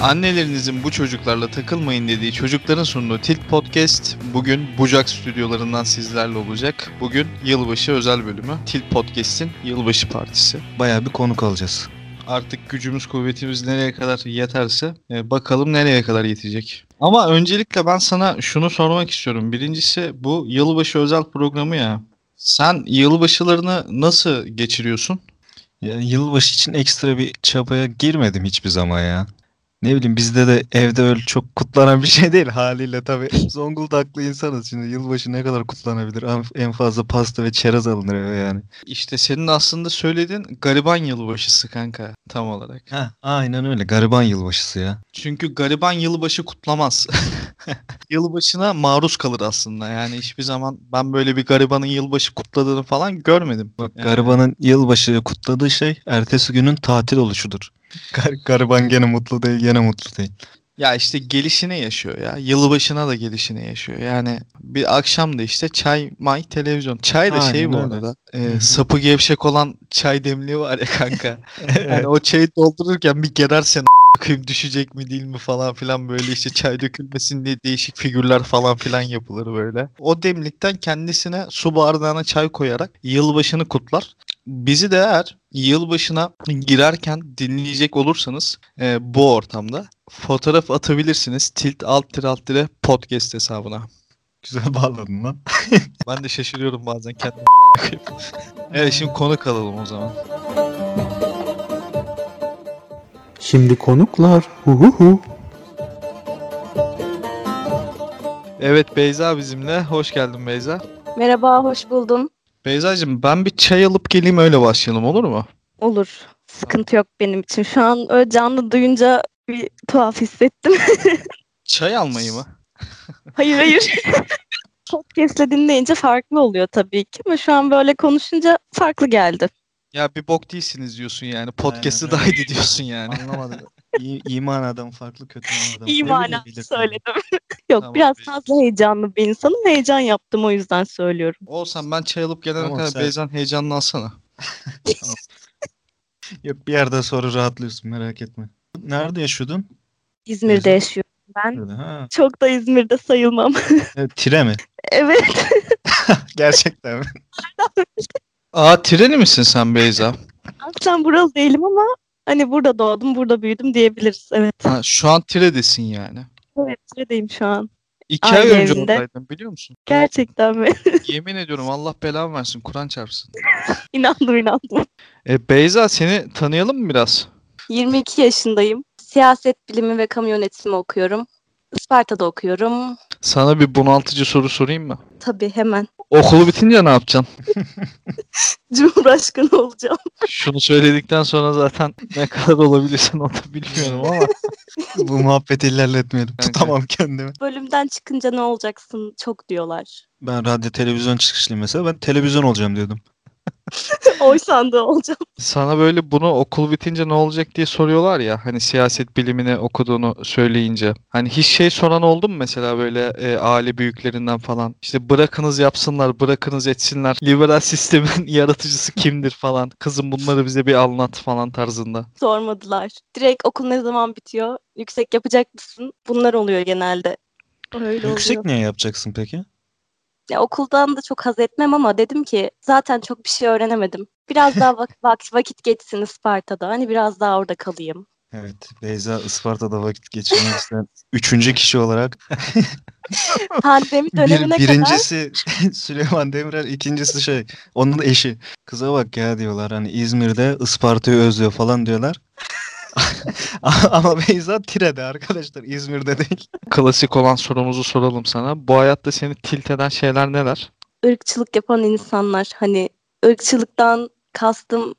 Annelerinizin bu çocuklarla takılmayın dediği çocukların sunduğu Tilt Podcast bugün Bucak stüdyolarından sizlerle olacak. Bugün yılbaşı özel bölümü. Tilt Podcast'in yılbaşı partisi. Bayağı bir konuk alacağız. Artık gücümüz kuvvetimiz nereye kadar yeterse e, bakalım nereye kadar yetecek. Ama öncelikle ben sana şunu sormak istiyorum. Birincisi bu yılbaşı özel programı ya. Sen yılbaşılarını nasıl geçiriyorsun? Yani yılbaşı için ekstra bir çabaya girmedim hiçbir zaman ya. Ne bileyim bizde de evde öyle çok kutlanan bir şey değil haliyle tabii. Zonguldaklı insanız şimdi yılbaşı ne kadar kutlanabilir? En- fazla pasta ve çerez alınır eve yani. İşte senin aslında söylediğin gariban yılbaşısı kanka tam olarak. Ha, aynen öyle gariban yılbaşısı ya. Çünkü gariban yılbaşı kutlamaz. Yılbaşına maruz kalır aslında. Yani hiçbir zaman ben böyle bir garibanın yılbaşı kutladığını falan görmedim. Bak Yani garibanın yılbaşı kutladığı şey ertesi günün tatil oluşudur. Gar- gariban gene mutlu değil gene mutlu değil. Ya işte gelişine yaşıyor ya. Yılbaşına da gelişine yaşıyor. Yani bir akşam da işte çay, may, televizyon. Çay da şey Aynen bu öyle. arada. e, sapı gevşek olan çay demliği var ya kanka. Yani o çayı doldururken bir gerersen bakayım düşecek mi değil mi falan filan böyle işte çay dökülmesin diye değişik figürler falan filan yapılır böyle. O demlikten kendisine su bardağına çay koyarak yılbaşını kutlar. Bizi de eğer yılbaşına girerken dinleyecek olursanız e, bu ortamda fotoğraf atabilirsiniz. Tilt alt tire alt tire podcast hesabına. Güzel bağladın lan. Ben de şaşırıyorum bazen kendim. evet şimdi konuk alalım o zaman. Şimdi konuklar. Hu hu hu. Evet Beyza bizimle. Hoş geldin Beyza. Merhaba, hoş buldum. Beyzacığım ben bir çay alıp geleyim öyle başlayalım olur mu? Olur. Sıkıntı yok benim için. Şu an öyle canlı duyunca bir tuhaf hissettim. Çay almayı mı? Hayır hayır. Podcast'le dinleyince farklı oluyor tabii ki ama şu an böyle konuşunca farklı geldi. Ya bir bok değilsiniz diyorsun yani. Podcast'ı Aynen da öyle. haydi diyorsun yani. Anlamadım. İyi, iman adam farklı kötü adam. Tabii. söyledim. Yok Tamam, biraz peki. fazla heyecanlı bir insanım. Heyecan yaptım o yüzden söylüyorum. Olsan ben çay alıp gelene Tamam, kadar sen- Beyza'nın heyecanını alsana. Yok bir yerden sonra rahatlıyorsun merak etme. Nerede yaşıyordun? İzmir'de Güzel. yaşıyorum ben. Nerede? Ha. Çok da İzmir'de sayılmam. Evet, tire mi? evet. Gerçekten mi? Aa treni misin sen Beyza? Aslen buralı değilim ama hani burada doğdum, burada büyüdüm diyebiliriz. Evet. Ha, şu an tiredesin yani. Evet, buradayım şu an. İki Aynı ay önce evinde. oradaydın biliyor musun? Gerçekten mi? Yemin ediyorum Allah belamı versin Kur'an çarpsın. İnandım inandım. E, Beyza seni tanıyalım mı biraz? 22 yaşındayım. Siyaset bilimi ve kamu yönetimi okuyorum. Isparta'da okuyorum. Sana bir bunaltıcı soru sorayım mı? Tabii hemen Okulu bitince ne yapacaksın? Cumhurbaşkanı olacağım. Şunu söyledikten sonra zaten ne kadar olabilirsin onu da bilmiyorum ama. Bu muhabbeti ilerletmeyelim. Kanka. Tutamam kendimi. Bölümden çıkınca ne olacaksın çok diyorlar. Ben radyo televizyon çıkışlıyım mesela. Ben televizyon olacağım diyordum. Oy sandığı olacağım. Sana böyle bunu okul bitince ne olacak diye soruyorlar ya hani siyaset bilimini okuduğunu söyleyince. Hani hiç şey soran oldu mu mesela böyle e, aile büyüklerinden falan. İşte bırakınız yapsınlar, bırakınız etsinler. Liberal sistemin yaratıcısı kimdir falan. Kızım bunları bize bir anlat falan tarzında. Sormadılar. Direkt okul ne zaman bitiyor? Yüksek yapacak mısın? Bunlar oluyor genelde. Öyle Yüksek oluyor. niye yapacaksın peki? Ya okuldan da çok haz etmem ama dedim ki zaten çok bir şey öğrenemedim. Biraz daha vak- vak- vakit geçsin Isparta'da. Hani biraz daha orada kalayım. Evet. Beyza Isparta'da vakit geçirmek isteyen üçüncü kişi olarak. Pandemi Bir, dönemine kadar birincisi Süleyman Demirel, ikincisi şey onun eşi. Kıza bak ya diyorlar hani İzmir'de Isparta'yı özlüyor falan diyorlar. Ama Beyza Tire'de arkadaşlar İzmir'de değil. Klasik olan sorumuzu soralım sana. Bu hayatta seni tilt eden şeyler neler? ırkçılık yapan insanlar hani ırkçılıktan kastım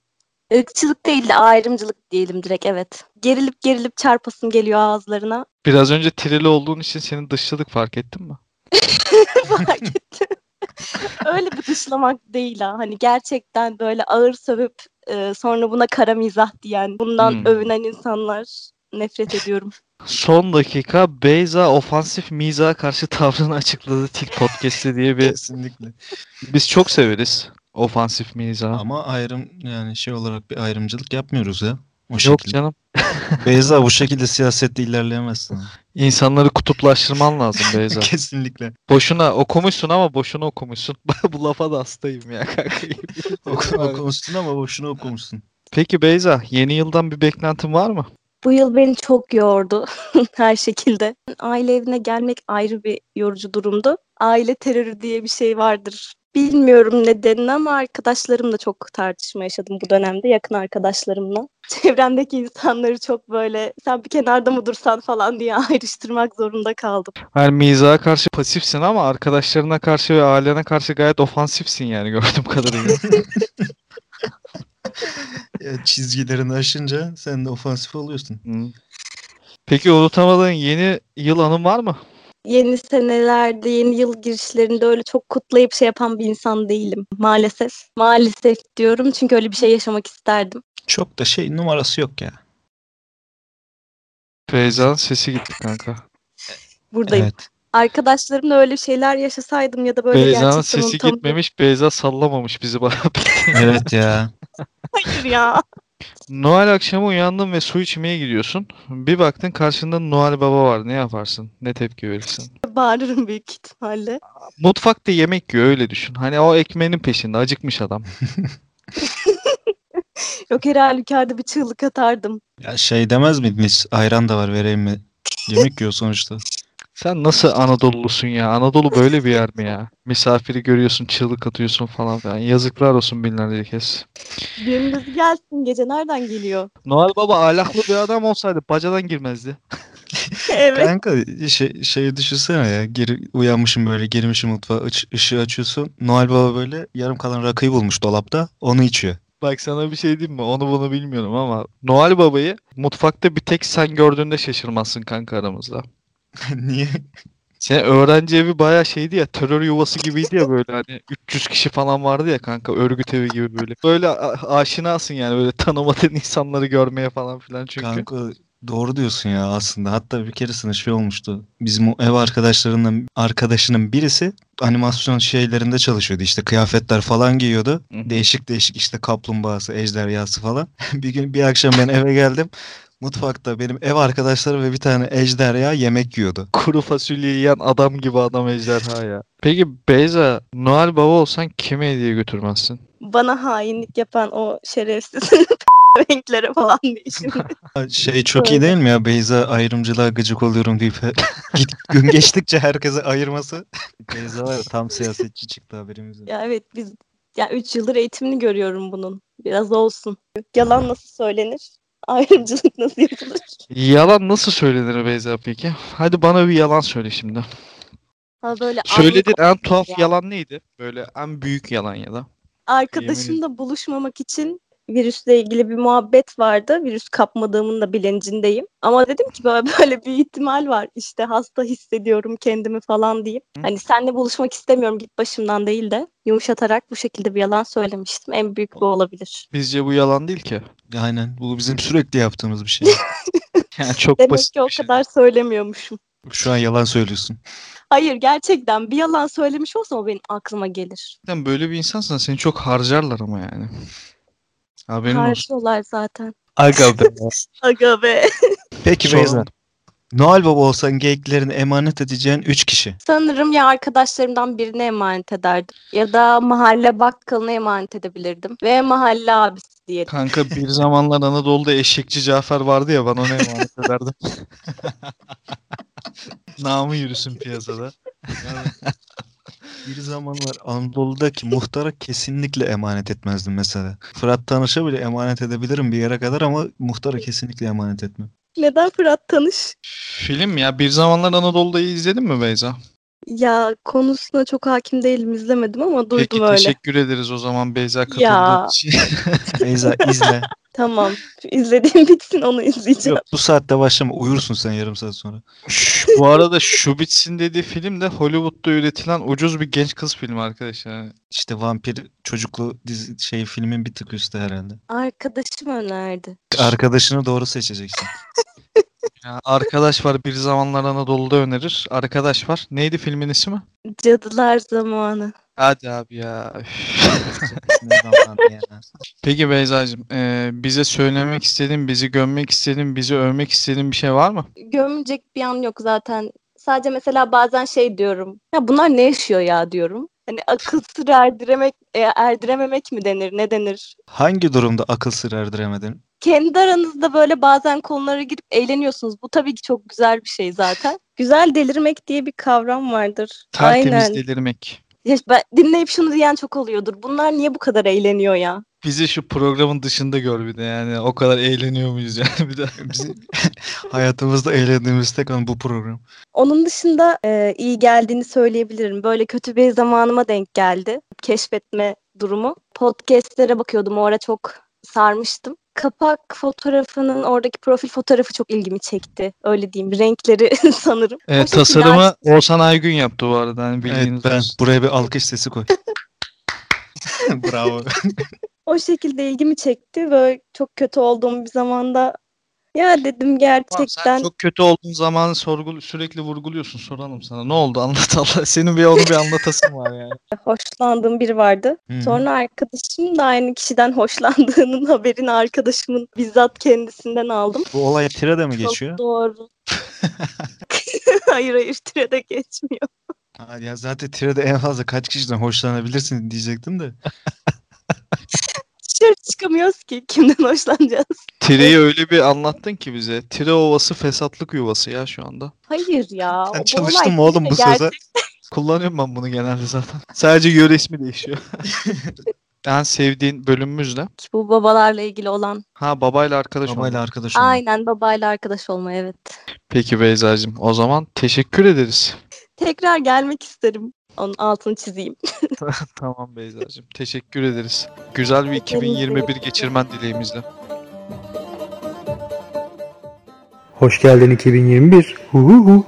ırkçılık değil de ayrımcılık diyelim direkt evet. Gerilip gerilip çarpasım geliyor ağızlarına. Biraz önce tireli olduğun için senin dışlılık fark ettin mi? Fark ettim. Öyle bir dışlamak değil ha. Hani gerçekten böyle ağır sövüp e, sonra buna kara mizah diyen, bundan Hmm. övünen insanlar nefret ediyorum. Son dakika Beyza ofansif mizaha karşı tavrını açıkladı Tilt Podcast'te diye bir Kesinlikle. biz çok severiz ofansif mizahı. Ama ayrım yani şey olarak bir ayrımcılık yapmıyoruz ya. O Yok şekilde. canım. Beyza bu şekilde siyasette ilerleyemezsin. İnsanları kutuplaştırman lazım Beyza. Kesinlikle. boşuna okumuşsun ama boşuna okumuşsun. Bu lafa da hastayım ya kanka. Oku- okumuşsun ama boşuna okumuşsun. Peki Beyza yeni yıldan bir beklentin var mı? Bu yıl beni çok yordu her şekilde. Aile evine gelmek ayrı bir yorucu durumdu. Aile terörü diye bir şey vardır. Bilmiyorum nedenini ama arkadaşlarımla çok tartışma yaşadım bu dönemde yakın arkadaşlarımla. Çevremdeki insanları çok böyle sen bir kenarda mı dursan falan diye ayrıştırmak zorunda kaldım. Yani mizaha karşı pasifsin ama arkadaşlarına karşı ve ailene karşı gayet ofansifsin yani gördüğüm kadarıyla. Ya çizgilerini aşınca sen de ofansif oluyorsun. Hı. Peki unutamadığın yeni yıl anın var mı? Yeni senelerde, yeni yıl girişlerinde öyle çok kutlayıp şey yapan bir insan değilim maalesef. Maalesef diyorum çünkü öyle bir şey yaşamak isterdim. Çok da şey numarası yok ya. Beyza'nın sesi gitti kanka. Buradayım. Evet. Arkadaşlarımla öyle şeyler yaşasaydım ya da böyle Beyza'nın gerçekten sesi gitmemiş. Beyza sallamamış bizi bana. Evet ya. Hayır ya. Noel akşamı uyandın ve su içmeye gidiyorsun. Bir baktın karşında Noel Baba var. Ne yaparsın? Ne tepki verirsin? Bağırırım büyük ihtimalle. Mutfakta yemek yiyor öyle düşün. Hani o ekmeğinin peşinde acıkmış adam. Yok her halükarda bir çığlık atardım. Ya şey demez miydiniz? Ayran da var vereyim mi? Yemek yiyor sonuçta. Sen nasıl Anadolu'lusun ya? Anadolu böyle bir yer mi ya? Misafiri görüyorsun, çığlık atıyorsun falan filan. Yazıklar olsun binlerce kez. Günümüz gelsin gece nereden geliyor? Noel Baba ahlaklı bir adam olsaydı bacadan girmezdi. evet. Kanka şey, şeyi düşünsene ya. Geri, uyanmışım böyle girmişim mutfağa ışığı açıyorsun. Noel Baba böyle yarım kalan rakıyı bulmuş dolapta. Onu içiyor. Bak sana bir şey diyeyim mi? Onu bunu bilmiyorum ama Noel Baba'yı mutfakta bir tek sen gördüğünde şaşırmazsın kanka aramızda. Niye? Sen öğrenci evi bayağı şeydi ya terör yuvası gibiydi ya böyle hani 300 kişi falan vardı ya kanka örgüt evi gibi böyle. Böyle a- aşinasın yani böyle tanımadığın insanları görmeye falan filan çünkü. Kanka doğru diyorsun ya aslında. Hatta bir keresinde şey olmuştu. Bizim o ev arkadaşlarından arkadaşının birisi animasyon şeylerinde çalışıyordu. İşte kıyafetler falan giyiyordu. Değişik değişik işte kaplumbağası, ejderhası falan. bir gün bir akşam ben eve geldim. Mutfakta benim ev arkadaşlarım ve bir tane ejderha yemek yiyordu. Kuru fasulye yiyen adam gibi adam ejderha ya. Peki Beyza Noel Baba olsan kime hediye götürmezsin? Bana hainlik yapan o şerefsiz renklere falan diye şimdi. Şey çok iyi değil mi ya Beyza ayrımcılığa gıcık oluyorum deyip git gün geçtikçe herkese ayırması. Beyza var ya tam siyasetçi çıktı haberimiz yok. Ya evet biz ya 3 yıldır eğitimini görüyorum bunun. Biraz olsun. Yalan nasıl söylenir? Ayrımcılık nasıl yapılır? Yalan nasıl söylenir Beyza peki? Hadi bana bir yalan söyle şimdi. Ha böyle Söylediğin en tuhaf ya. yalan neydi? Böyle en büyük yalan ya da. Arkadaşımla buluşmamak için virüsle ilgili bir muhabbet vardı. Virüs kapmadığımın da bilincindeyim. Ama dedim ki böyle böyle bir ihtimal var. İşte hasta hissediyorum kendimi falan deyip. Hı. Hani seninle buluşmak istemiyorum git başımdan değil de yumuşatarak bu şekilde bir yalan söylemiştim. En büyük bu olabilir. Bizce bu yalan değil ki. Aynen bu bizim sürekli yaptığımız bir şey. Yani çok Demek basit ki o şey. kadar söylemiyormuşum. Şu an yalan söylüyorsun. Hayır gerçekten bir yalan söylemiş olsam o benim aklıma gelir. Sen böyle bir insansan seni çok harcarlar ama yani. Haberin olsun. Harcıyorlar zaten. Aga be. Aga be. Peki Sorun. Beyza. Noel Baba olsan geyiklerini emanet edeceğin 3 kişi. Sanırım ya arkadaşlarımdan birine emanet ederdim. Ya da mahalle bakkalına emanet edebilirdim. Ve mahalle abisi diyelim. Kanka bir zamanlar Anadolu'da eşekçi Cafer vardı ya bana onu emanet ederdim. Namı yürüsün piyasada. Bir zamanlar Anadolu'daki muhtara kesinlikle emanet etmezdim mesela. Fırat Tanış'a bile emanet edebilirim bir yere kadar ama muhtara kesinlikle emanet etmem. Neden Fırat tanış? Film ya bir zamanlar Anadolu'da'yı izledin mi Beyza? Ya konusuna çok hakim değilim izlemedim ama duydum Peki öyle. teşekkür ederiz o zaman Beyza katıldığı Ya. için. Beyza izle. Tamam. İzlediğim bitsin onu izleyeceğim. Yok bu saatte başlama uyursun sen yarım saat sonra. Bu arada şu bitsin dediği film de Hollywood'da üretilen ucuz bir genç kız filmi arkadaşlar. İşte vampir çocuklu dizi şey filmin bir tık üstü herhalde. Arkadaşım önerdi. Arkadaşını doğru seçeceksin. Ya arkadaş var bir zamanlar Anadolu'da önerir. Arkadaş var. Neydi filmin ismi? Cadılar zamanı. Hadi abi ya. üf. Peki Beyza'cığım e, bize söylemek istediğin, bizi gömmek istediğin, bizi övmek istediğin bir şey var mı? Gömecek bir an yok zaten. Sadece mesela bazen şey diyorum. Ya bunlar ne yaşıyor ya diyorum. Hani akıl sır erdiremek, e, erdirememek mi denir, ne denir? Hangi durumda akıl sır erdiremedin? Kendi aranızda böyle bazen konulara girip eğleniyorsunuz. Bu tabii ki çok güzel bir şey zaten. Güzel delirmek diye bir kavram vardır. Tertemiz Aynen. delirmek. Ya ben, dinleyip şunu diyen çok oluyordur. Bunlar niye bu kadar eğleniyor ya? Bizi şu programın dışında gör bir de yani. O kadar eğleniyor muyuz yani bir de. Bizim hayatımızda eğlendiğimiz tek an bu program. Onun dışında e, iyi geldiğini söyleyebilirim. Böyle kötü bir zamanıma denk geldi. Keşfetme durumu. Podcast'lere bakıyordum. O ara çok sarmıştım. Kapak fotoğrafının oradaki profil fotoğrafı çok ilgimi çekti. Öyle diyeyim. Renkleri sanırım. O E, şekilde tasarımı Oğuzhan Aygün yaptı bu arada. Hani Evet bildiğiniz ben olsun. buraya bir alkış sesi koy. Bravo. O şekilde ilgimi çekti. Böyle çok kötü olduğum bir zamanda ya dedim gerçekten sen çok kötü olduğun zamanı sorgul sürekli vurguluyorsun. Soralım sana. Ne oldu? Anlat Allah. Senin bir onu bir anlatasın var yani. hoşlandığım biri vardı. Hı. Sonra arkadaşım da aynı kişiden hoşlandığının haberini arkadaşımın bizzat kendisinden aldım. Bu olay tirede mi Çok geçiyor? doğru. hayır hayır tirede geçmiyor. Ha, ya zaten tirede en fazla kaç kişiden hoşlanabilirsin diyecektim de. Dışarı çıkamıyoruz ki kimden hoşlanacağız. Tire'yi öyle bir anlattın ki bize. Tire ovası fesatlık yuvası ya şu anda. Hayır ya. Sen çalıştın mı oğlum bu söze? Kullanıyorum ben bunu genelde zaten. Sadece yöre ismi değişiyor. en sevdiğin bölümümüz ne? Bu babalarla ilgili olan. Ha babayla arkadaş olmak. Babayla arkadaş olmak. Aynen babayla arkadaş olma evet. Peki Beyza'cığım o zaman teşekkür ederiz. Tekrar gelmek isterim. Onun altını çizeyim. tamam Beyza'cığım teşekkür ederiz. Güzel bir 2021 geçirmen dileğimizle. Hoş geldin 2021. Hu hu hu.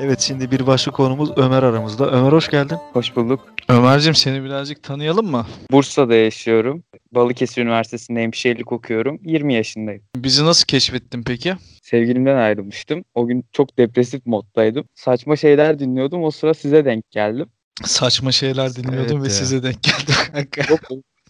Evet şimdi bir başka konumuz Ömer aramızda. Ömer hoş geldin. Hoş bulduk. Ömer'cim seni birazcık tanıyalım mı? Bursa'da yaşıyorum. Balıkesir Üniversitesi'nde hemşirelik okuyorum. 20 yaşındayım. Bizi nasıl keşfettin peki? Sevgilimden ayrılmıştım. O gün çok depresif moddaydım. Saçma şeyler dinliyordum. O sıra size denk geldim. Saçma şeyler dinliyordum Evet ve ya. size denk geldim kanka. Çok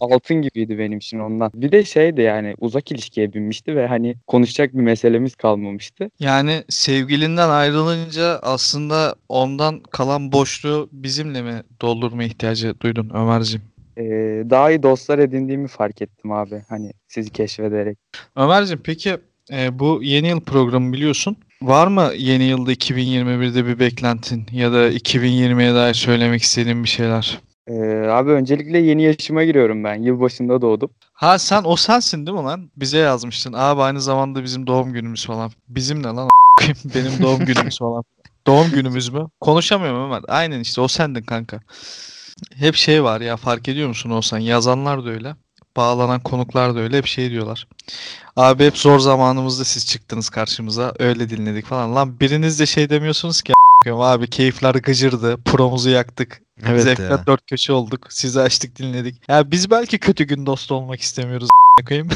altın gibiydi benim için ondan. Bir de şeydi yani uzak ilişkiye binmişti ve hani konuşacak bir meselemiz kalmamıştı. Yani sevgilinden ayrılınca aslında ondan kalan boşluğu bizimle mi doldurma ihtiyacı duydun Ömer'cim? Ee, daha iyi dostlar edindiğimi fark ettim abi. Hani sizi keşfederek. Ömer'cim peki e, bu yeni yıl programı biliyorsun. Var mı yeni yılda 2021'de bir beklentin ya da 2020'ye dair söylemek istediğin bir şeyler? Ee, abi öncelikle yeni yaşıma giriyorum ben. Yılbaşında doğdum. Ha sen o sensin değil mi lan? Bize yazmıştın. Abi aynı zamanda bizim doğum günümüz falan. Bizim ne lan? Benim doğum günümüz falan. Doğum günümüz mü? Konuşamıyorum Ömer. Aynen işte o sendin kanka. Hep şey var ya fark ediyor musun olsan? Yazanlar da öyle. Bağlanan konuklar da öyle. Hep şey diyorlar. Abi hep zor zamanımızda siz çıktınız karşımıza. Öyle dinledik falan. Lan biriniz de şey demiyorsunuz ki abi keyifler gıcırdı. Promuzu yaktık. Evet Zevkler ya. dört köşe olduk. Sizi açtık dinledik. Ya biz belki kötü gün dostu olmak istemiyoruz koyayım.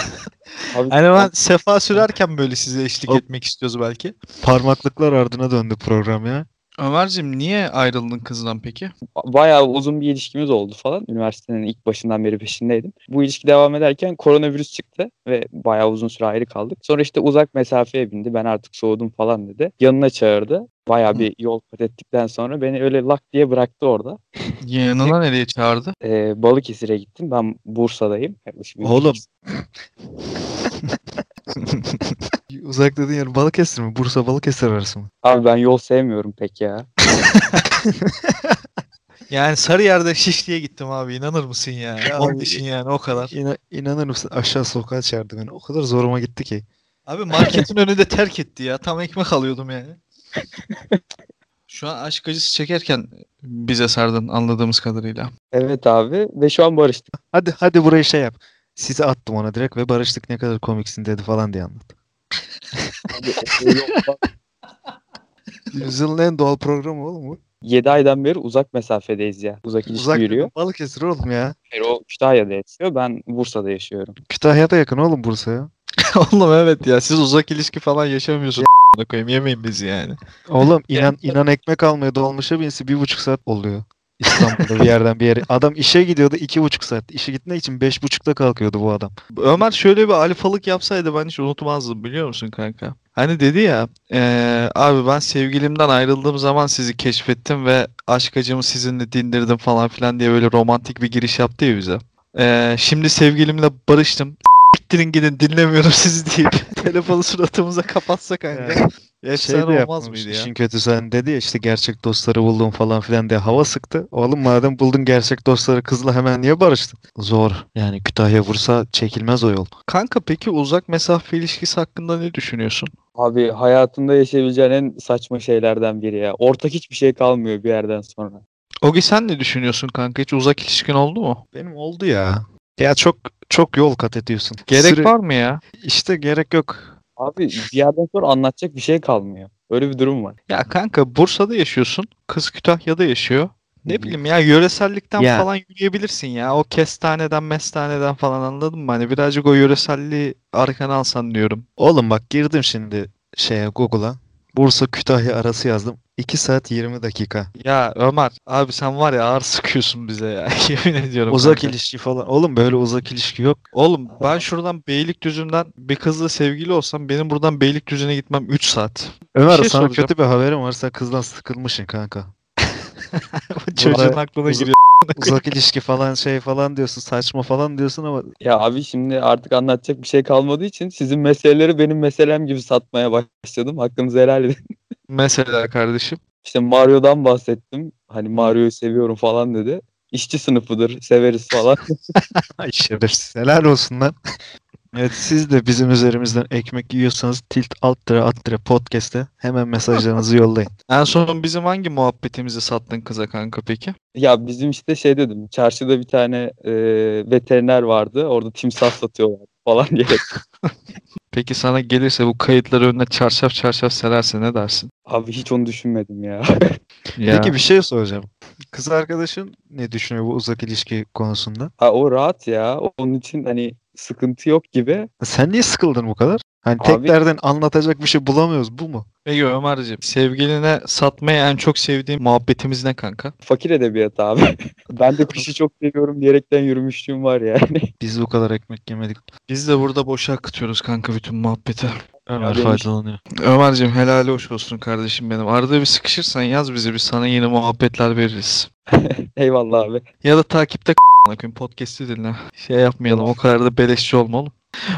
Abi, Hani ben sefa sürerken böyle size eşlik O- etmek istiyoruz belki. Parmaklıklar ardına döndü program ya. Ömerciğim niye ayrıldın kızdan peki? bayağı uzun bir ilişkimiz oldu falan. Üniversitenin ilk başından beri peşindeydim. Bu ilişki devam ederken koronavirüs çıktı ve bayağı uzun süre ayrı kaldık. Sonra işte uzak mesafeye bindi. Ben artık soğudum falan dedi. Yanına çağırdı. Bayağı bir yol kat ettikten sonra beni öyle lak diye bıraktı orada. Yanına nereye çağırdı? Ee, Balıkesir'e gittim. Ben Bursa'dayım. Yaklaşık Oğlum. Uzak dediğin yer Balıkesir mi? Bursa Balıkesir arası mı? Abi ben yol sevmiyorum pek ya. Yani Sarıyer'de Şişli'ye gittim abi inanır mısın ya? Ya Onun abi- için yani o kadar. İna, inanır mısın aşağı sokağa çağırdı beni. O kadar zoruma gitti ki. Abi marketin önünde terk etti ya. Tam ekmek alıyordum yani. Şu an aşk acısı çekerken bize sardın anladığımız kadarıyla. Evet abi ve şu an barıştık. Hadi hadi burayı şey yap. Sizi attım ona direkt ve barıştık ne kadar komiksin dedi falan diye anlat. Olmaz. Yüzyılın en doğal programı oğlum bu. 7 aydan beri uzak mesafedeyiz ya. Uzak ilişki Uzak yürüyor. Balıkesir oğlum ya. Hayır, o Kütahya'da yaşıyor. Ben Bursa'da yaşıyorum. Kütahya'da yakın oğlum Bursa'ya. Oğlum evet ya siz uzak ilişki falan yaşamıyorsunuz. a**ına koyayım yemeyin bizi yani. Oğlum inan inan ekmek almaya dolmuşa binsi bir buçuk saat oluyor. İstanbul'da bir yerden bir yere. Adam işe gidiyordu iki buçuk saat. İşe gitmek için beş buçukta kalkıyordu bu adam. Ömer şöyle bir alfalık yapsaydı ben hiç unutmazdım biliyor musun kanka? Hani dedi ya eee, abi ben sevgilimden ayrıldığım zaman sizi keşfettim ve aşk acımı sizinle dindirdim falan filan diye böyle romantik bir giriş yaptı ya bize. Eee, şimdi sevgilimle barıştım. Siktirin gidin dinlemiyorum sizi deyip telefonu suratımıza kapatsa kanka. Yani Efsane Şey de olmaz mıydı ya? İşin kötüsü hani dedi ya işte gerçek dostları buldum falan filan diye hava sıktı. Oğlum madem buldun gerçek dostları kızla hemen niye barıştın? Zor. Yani Kütahya vursa çekilmez o yol. Kanka peki uzak mesafe ilişkisi hakkında ne düşünüyorsun? Abi hayatında yaşayabileceğin en saçma şeylerden biri ya. Ortak hiçbir şey kalmıyor bir yerden sonra. Ogi sen ne düşünüyorsun kanka? Hiç uzak ilişkin oldu mu? Benim oldu ya. Ya çok çok yol kat ediyorsun. Gerek Süre- var mı ya? İşte gerek yok. Abi bir yerden sonra anlatacak bir şey kalmıyor. Öyle bir durum var. Ya kanka Bursa'da yaşıyorsun. Kız Kütahya'da yaşıyor. Ne bileyim ya yöresellikten Ya. falan yürüyebilirsin ya. O kestaneden mestaneden falan anladın mı? Hani birazcık o yöreselliği arkana alsan diyorum. Oğlum bak girdim şimdi şeye Google'a. Bursa Kütahya arası yazdım. 2 saat 20 dakika. Ya Ömer abi sen var ya ağır sıkıyorsun bize ya. Yemin ediyorum Uzak kanka. ilişki falan. Oğlum böyle uzak ilişki yok. Oğlum ben şuradan Beylikdüzü'nden bir kızla sevgili olsam benim buradan Beylikdüzü'ne gitmem 3 saat. Ömer şey sana soracağım. kötü bir haberim var. Sen kızdan sıkılmışsın kanka. Çocuğun aklına uzak- giriyor. Uzak ilişki falan şey falan diyorsun. Saçma falan diyorsun ama Ya abi şimdi artık anlatacak bir şey kalmadığı için sizin meseleleri benim meselem gibi satmaya başladım. Hakkınızı helal edin. Mesela kardeşim. İşte Mario'dan bahsettim. Hani Mario'yu seviyorum falan dedi. İşçi sınıfıdır, severiz falan. Ay şerefsiz. Helal olsun lan. Evet siz de bizim üzerimizden ekmek yiyorsanız tilt alt tere alt tere podcast'e hemen mesajlarınızı yollayın. En son bizim hangi muhabbetimizi sattın kıza kanka peki? ya bizim işte şey dedim. Çarşıda bir tane e, veteriner vardı. Orada timsah satıyorlar falan diye. Peki sana gelirse bu kayıtları önüne çarşaf çarşaf sererse ne dersin? Abi hiç onu düşünmedim ya. Ya. Peki bir şey soracağım. Kız arkadaşın ne düşünüyor bu uzak ilişki konusunda? Ha, o rahat ya. Onun için hani sıkıntı yok gibi. Sen niye sıkıldın bu kadar? Hani tek Abi- derdin anlatacak bir şey bulamıyoruz bu mu? Peki Ömerciğim sevgiline satmayı en çok sevdiğin muhabbetimiz ne kanka? Fakir edebiyat abi. ben de kuşu çok seviyorum diyerekten yürümüşlüğüm var yani. Biz bu kadar ekmek yemedik. Biz de burada boşa akıtıyoruz kanka bütün muhabbeti. Ömer benim- faydalanıyor. Ömerciğim helali hoş olsun kardeşim benim. Arada bir sıkışırsan yaz bize bir sana yeni muhabbetler veririz. Eyvallah abi. Ya da takipte koyayım podcast'i dinle. Şey yapmayalım o kadar da beleşçi olma oğlum.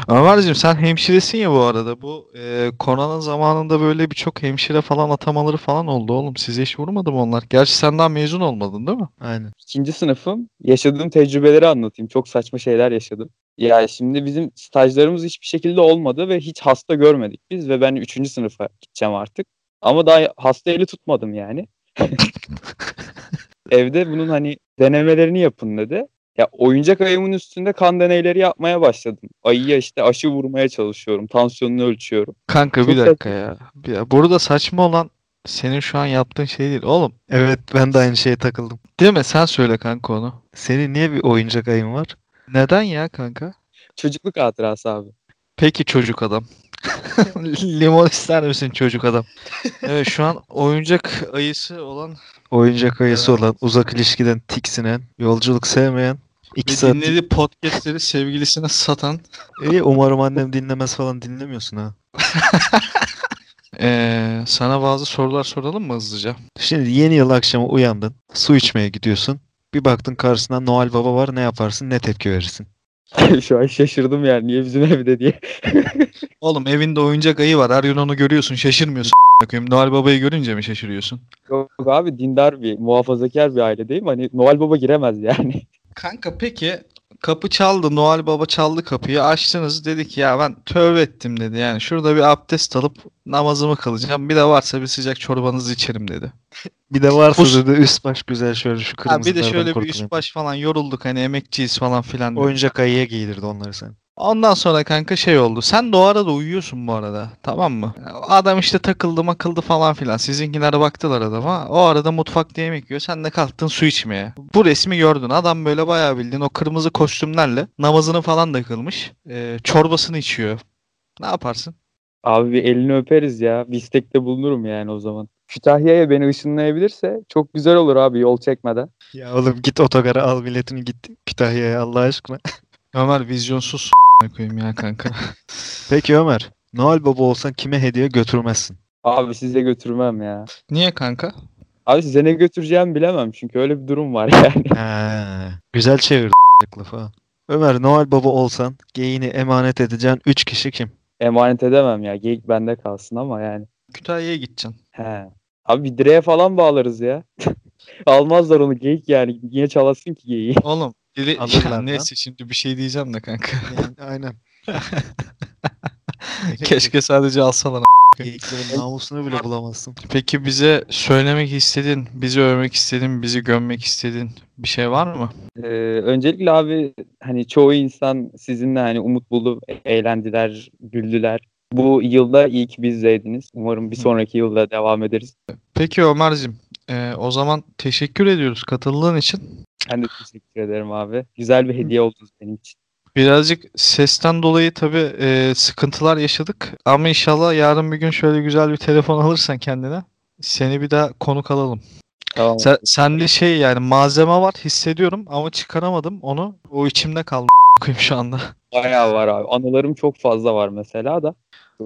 Ömerciğim sen hemşiresin ya bu arada. Bu e, korona zamanında böyle birçok hemşire falan atamaları falan oldu oğlum. Size hiç vurmadı mı onlar? Gerçi sen daha mezun olmadın değil mi? Aynen. İkinci sınıfım. Yaşadığım tecrübeleri anlatayım. Çok saçma şeyler yaşadım. Ya şimdi bizim stajlarımız hiçbir şekilde olmadı ve hiç hasta görmedik biz ve ben üçüncü sınıfa gideceğim artık. Ama daha hasta eli tutmadım yani. Evde bunun hani denemelerini yapın dedi. Ya oyuncak ayımın üstünde kan deneyleri yapmaya başladım. Ayıya işte aşı vurmaya çalışıyorum. Tansiyonunu ölçüyorum. Kanka bir Çok dakika ya. Bir, ya burada saçma olan senin şu an yaptığın şey değil. Oğlum Evet ben de aynı şeye takıldım. değil mi? Sen söyle kanka onu. Senin niye bir oyuncak ayın var? Neden ya kanka? Çocukluk hatırası abi. Peki çocuk adam. Limon ister misin çocuk adam? Evet şu an oyuncak ayısı olan Oyuncak ayısı Evet. olan, uzak ilişkiden tiksinen, yolculuk sevmeyen, iki ve saat... dinlediği podcastleri sevgilisine satan İyi umarım annem dinlemez falan dinlemiyorsun ha. Ee, sana bazı sorular soralım mı hızlıca? Şimdi yeni yıl akşamı uyandın, su içmeye gidiyorsun. Bir baktın karşısında Noel Baba var ne yaparsın ne tepki verirsin? Şu an şaşırdım yani niye bizim evde diye. Oğlum evinde oyuncak ayı var. Her gün onu görüyorsun. Şaşırmıyorsun. a**ayım. Noel Baba'yı görünce mi şaşırıyorsun? Yok abi dindar bir, muhafazakar bir ailedeyim. Hani Noel Baba giremez yani. Kanka peki kapı çaldı. Noel Baba çaldı kapıyı. Açtınız. Dedi ki ya ben tövbe ettim dedi. Yani şurada bir abdest alıp namazımı kılacağım. Bir de varsa bir sıcak çorbanızı içerim dedi. Bir de varsa Pus- dedi üst baş güzel şöyle şu Ha, bir de şöyle bir üst baş falan yorulduk hani emekçiyiz falan filan. dedi. Oyuncak ayıya giydirdi onları sen. Ondan sonra kanka şey oldu. Sen de o arada uyuyorsun bu arada. Tamam mı? Adam işte takıldı makıldı falan filan. Sizinkiler baktılar adama. O arada mutfakta yemek yiyor. Sen de kalktın su içmeye. Bu resmi gördün. Adam böyle bayağı bildiğin o kırmızı kostümlerle namazını falan da kılmış. Ee, çorbasını içiyor. Ne yaparsın? Abi bir elini öperiz ya. Bir istekte bulunurum yani o zaman. Kütahya'ya beni ışınlayabilirse çok güzel olur abi yol çekmeden. Ya oğlum git otogara al biletini git Kütahya'ya Allah aşkına. Ömer vizyonsuz koyayım ya kanka. Peki Ömer. Noel Baba olsan kime hediye götürmezsin? Abi size götürmem ya. Niye kanka? Abi size ne götüreceğimi bilemem çünkü öyle bir durum var yani. He, güzel çevirdin lafı ha. Ömer Noel Baba olsan geyini emanet edeceğin 3 kişi kim? Emanet edemem ya. Geyik bende kalsın ama yani. Kütahya'ya gideceksin. He. Abi bir direğe falan bağlarız ya. Almazlar onu geyik yani. Niye çalasın ki geyiği? Oğlum biri Alırlar ya neyse şimdi bir şey diyeceğim de kanka. Yani, aynen. Keşke sadece alsalar. Geyiklerin namusunu bile bulamazsın. Peki bize söylemek istediğin, bizi övmek istediğin, bizi gömmek istediğin bir şey var mı? Ee, öncelikle abi hani çoğu insan sizinle hani umut buldu, eğlendiler, güldüler. Bu yılda iyi ki bizdeydiniz. Umarım bir sonraki yılda devam ederiz. Peki Ömer'cim, e, o zaman teşekkür ediyoruz katıldığın için. Ben de teşekkür ederim abi. Güzel bir hediye oldunuz benim için. Birazcık sesten dolayı tabii e, sıkıntılar yaşadık. Ama inşallah yarın bir gün şöyle güzel bir telefon alırsan kendine. Seni bir daha konuk alalım. Tamam. Sen, sende şey yani malzeme var hissediyorum ama çıkaramadım onu. O içimde kaldı koyayım şu anda. Bayağı var abi. Anılarım çok fazla var mesela da.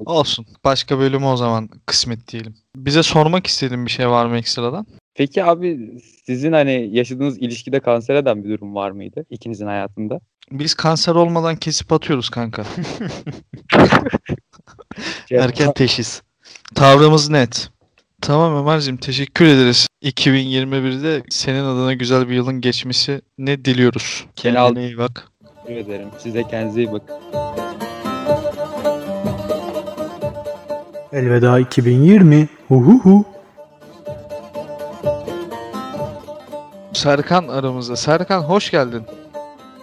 Olsun. Başka bölümü o zaman kısmet diyelim. Bize sormak istediğin bir şey var mı ekstradan? Peki abi sizin hani yaşadığınız ilişkide kanser eden bir durum var mıydı ikinizin hayatında? Biz kanser olmadan kesip atıyoruz kanka. Erken teşhis. Tavrımız net. Tamam Ömerciğim teşekkür ederiz. 2021'de senin adına güzel bir yılın geçmesi ne diliyoruz. Kendine iyi bak. Teşekkür ederim. Size kendinize iyi bakın. Elveda 2020. Huhuhu. Serkan aramızda. Serkan hoş geldin.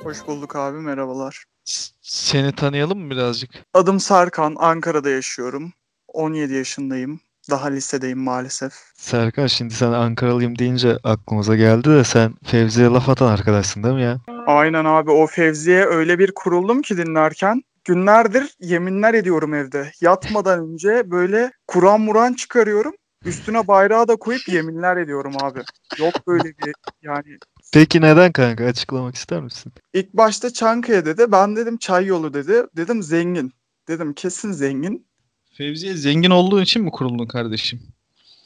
Hoş bulduk abi merhabalar. S- Seni tanıyalım mı birazcık? Adım Serkan, Ankara'da yaşıyorum. 17 yaşındayım. Daha lisedeyim maalesef. Serkan şimdi sen Ankaralıyım deyince aklımıza geldi de sen Fevzi'ye laf atan arkadaşsın değil mi ya? Aynen abi o Fevzi'ye öyle bir kuruldum ki dinlerken. Günlerdir yeminler ediyorum evde. Yatmadan önce böyle Kur'an muran çıkarıyorum. Üstüne bayrağı da koyup yeminler ediyorum abi. Yok böyle bir yani. Peki neden kanka açıklamak ister misin? İlk başta Çankaya dedi. Ben dedim çay yolu dedi. Dedim zengin. Dedim kesin zengin. Fevziye zengin olduğun için mi kuruldun kardeşim?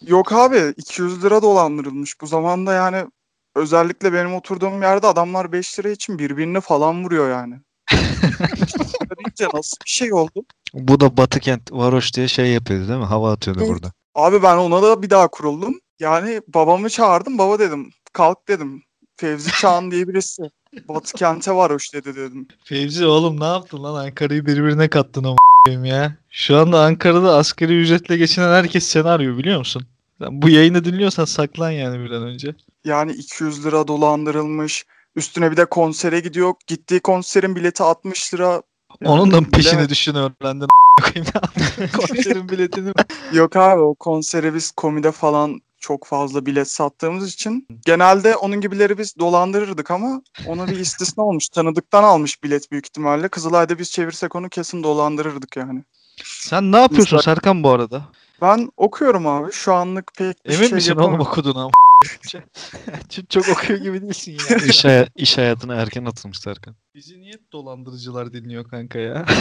Yok abi 200 lira dolandırılmış. Bu zamanda yani özellikle benim oturduğum yerde adamlar 5 lira için birbirini falan vuruyor yani. Deyince nasıl bir şey oldu? Bu da Batıkent Varoş diye şey yapıyordu değil mi? Hava atıyordu Evet. burada. Abi ben ona da bir daha kuruldum. Yani babamı çağırdım. Baba dedim kalk dedim. Fevzi Çağan diye birisi. Batı kente var hoş dedi dedim. Fevzi oğlum ne yaptın lan? Ankara'yı birbirine kattın ama ya. Şu anda Ankara'da asgari ücretle geçinen herkes seni arıyor biliyor musun? Sen bu yayını dinliyorsan saklan yani bir an önce. Yani 200 lira dolandırılmış. Üstüne bir de konsere gidiyor. Gittiği konserin bileti 60 lira. Yani Onun da peşini düşün öğrendin? Konserin biletini? Yok abi o konsere biz komide falan çok fazla bilet sattığımız için genelde onun gibileri biz dolandırırdık ama ona bir istisna olmuş. Tanıdıktan almış bilet büyük ihtimalle. Kızılay'da biz çevirsek onu kesin dolandırırdık yani. Sen ne yapıyorsun Serkan bu arada? Ben okuyorum abi. Şu anlık pek bir Emin şey misin oğlum yapamıyorum. okudun ama? çok, çok okuyor gibi değilsin ya. İş, haya- iş hayatına erken atılmış Serkan. Bizi niye dolandırıcılar dinliyor kanka ya?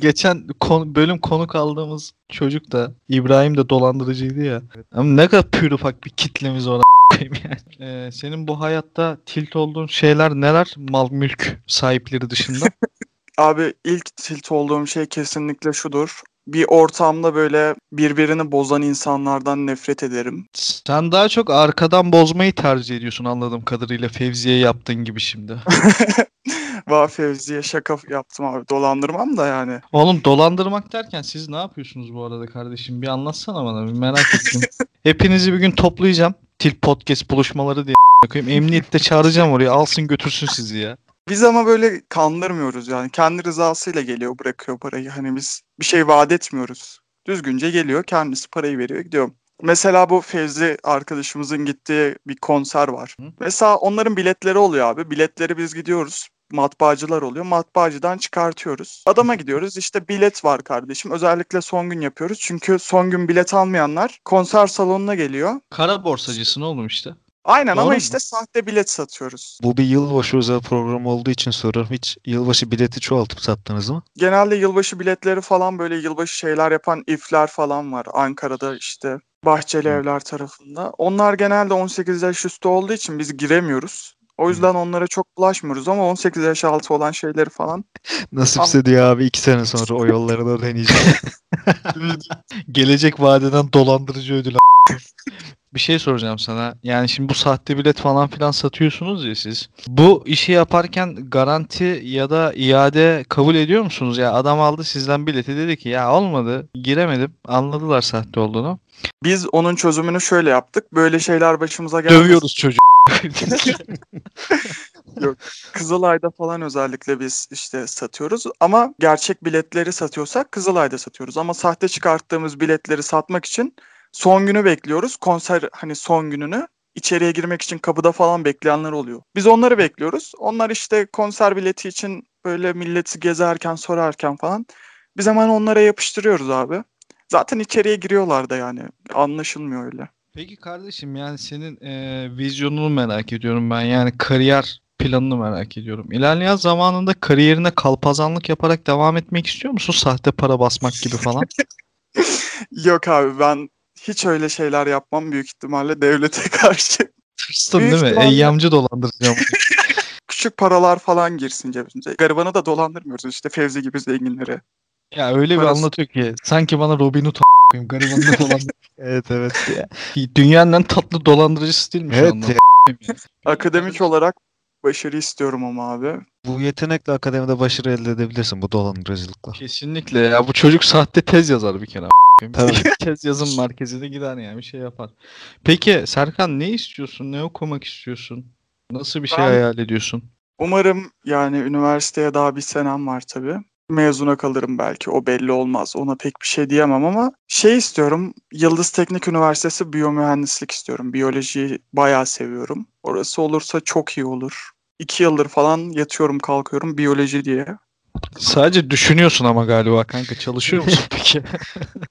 Geçen kon- bölüm konuk aldığımız çocuk da İbrahim de dolandırıcıydı ya. Ama ne kadar pür ufak bir kitlemiz var a**ayım yani. Ee, senin bu hayatta tilt olduğun şeyler neler? Mal mülk sahipleri dışında. Abi ilk tilt olduğum şey kesinlikle şudur. Bir ortamda böyle birbirini bozan insanlardan nefret ederim. Sen daha çok arkadan bozmayı tercih ediyorsun anladığım kadarıyla Fevzi'ye yaptığın gibi şimdi. Va Fevzi'ye şaka yaptım abi. Dolandırmam da yani. Oğlum dolandırmak derken siz ne yapıyorsunuz bu arada kardeşim? Bir anlatsana bana bir merak ettim. Hepinizi bir gün toplayacağım. Til podcast buluşmaları diye koyayım. Emniyette çağıracağım oraya. Alsın götürsün sizi ya. Biz ama böyle kandırmıyoruz yani. Kendi rızasıyla geliyor bırakıyor parayı. Hani biz bir şey vaat etmiyoruz. Düzgünce geliyor kendisi parayı veriyor gidiyor. Mesela bu Fevzi arkadaşımızın gittiği bir konser var. Hı. Mesela onların biletleri oluyor abi. Biletleri biz gidiyoruz. matbaacılar oluyor. Matbaacıdan çıkartıyoruz. Adama gidiyoruz işte bilet var kardeşim. Özellikle son gün yapıyoruz. Çünkü son gün bilet almayanlar konser salonuna geliyor. Kara borsacısın oğlum işte. Aynen Doğru ama mu? işte sahte bilet satıyoruz. Bu bir yılbaşı özel program olduğu için soruyorum. Hiç yılbaşı bileti çoğaltıp sattınız mı? Genelde yılbaşı biletleri falan böyle yılbaşı şeyler yapan ifler falan var. Ankara'da işte Bahçeli. Evler tarafında. Onlar genelde 18 yaş üstü olduğu için biz giremiyoruz. O yüzden onlara çok bulaşmıyoruz ama 18 yaş altı olan şeyleri falan. Nasipse diyor abi iki sene sonra o yolları da deneyeceğim. Gelecek vadeden dolandırıcı ödül. Bir şey soracağım sana. Yani şimdi bu sahte bilet falan filan satıyorsunuz ya siz. Bu işi yaparken garanti ya da iade kabul ediyor musunuz? Ya adam aldı sizden bileti dedi ki ya olmadı giremedim. Anladılar sahte olduğunu. Biz onun çözümünü şöyle yaptık. Böyle şeyler başımıza gelmesin. Dövüyoruz çocuğu. Kızılay'da falan özellikle biz işte satıyoruz ama gerçek biletleri satıyorsak Kızılay'da satıyoruz ama sahte çıkarttığımız biletleri satmak için son günü bekliyoruz. Konser hani son gününü içeriye girmek için kapıda falan bekleyenler oluyor. Biz onları bekliyoruz. Onlar işte konser bileti için böyle milleti gezerken sorarken falan biz hemen onlara yapıştırıyoruz abi. Zaten içeriye giriyorlar da yani anlaşılmıyor öyle. Peki kardeşim yani senin e, vizyonunu merak ediyorum ben. Yani kariyer planını merak ediyorum. İlerleyen zamanında kariyerine kalpazanlık yaparak devam etmek istiyor musun? Sahte para basmak gibi falan. Yok abi ben hiç öyle şeyler yapmam büyük ihtimalle devlete karşı. Tırstın Büyük değil mi? ihtimalle- Eyyamcı dolandıracağım. Küçük paralar falan girsin cebimize. Garibanı da dolandırmıyoruz işte Fevzi gibi zenginleri. ya öyle bir Parası- anlatıyor ki sanki bana Robin Hood a**ayım. Garibanını dolandır. evet evet. ya. Dünyanın en tatlı dolandırıcısı değil mi şu Evet anda? ya. Akademik olarak başarı istiyorum ama abi. Bu yetenekle akademide başarı elde edebilirsin bu dolandırıcılıkla. Kesinlikle ya. Bu çocuk sahte tez yazar bir kere. Tabii. tez yazım merkezine gider yani bir şey yapar. Peki Serkan ne istiyorsun? Ne okumak istiyorsun? Nasıl bir şey Ben- hayal ediyorsun? Umarım yani üniversiteye daha bir senem var tabii. Mezuna kalırım belki o belli olmaz. Ona pek bir şey diyemem ama şey istiyorum. Yıldız Teknik Üniversitesi biyomühendislik istiyorum. Biyolojiyi bayağı seviyorum. Orası olursa çok iyi olur. İki yıldır falan yatıyorum kalkıyorum biyoloji diye. Sadece düşünüyorsun ama galiba kanka. Çalışıyor musun peki?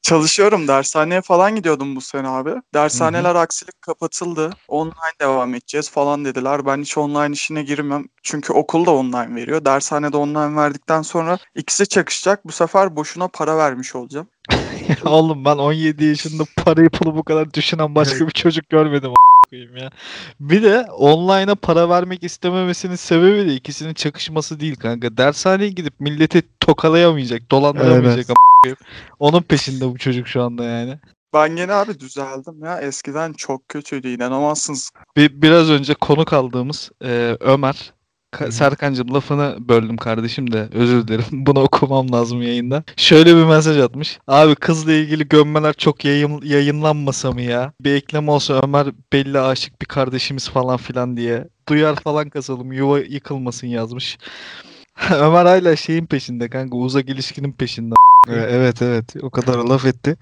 Çalışıyorum dershaneye falan gidiyordum bu sene abi. Dershaneler aksilik kapatıldı. Online devam edeceğiz falan dediler. Ben hiç online işine girmem. Çünkü okul da online veriyor. Dershanede online verdikten sonra ikisi çakışacak. Bu sefer boşuna para vermiş olacağım. Oğlum ben 17 yaşında parayı pulu bu kadar düşünen başka bir çocuk görmedim koyayım ya. Bir de online'a para vermek istememesinin sebebi de ikisinin çakışması değil kanka. Dershaneye gidip milleti tokalayamayacak, dolandıramayacak Evet. koyayım. Onun peşinde bu çocuk şu anda yani. Ben gene abi düzeldim ya. Eskiden çok kötüydü inanamazsınız. Bir, biraz önce konuk aldığımız e, Ömer Ka-. Serkancığım lafını böldüm kardeşim de özür dilerim. Bunu okumam lazım yayında. Şöyle bir mesaj atmış. Abi kızla ilgili gömmeler çok yayın, yayınlanmasa mı ya? Bir ekleme olsa Ömer belli aşık bir kardeşimiz falan filan diye. Duyar falan kasalım yuva yıkılmasın yazmış. Ömer hala şeyin peşinde kanka uzak ilişkinin peşinde. Ee, Evet evet o kadar laf etti.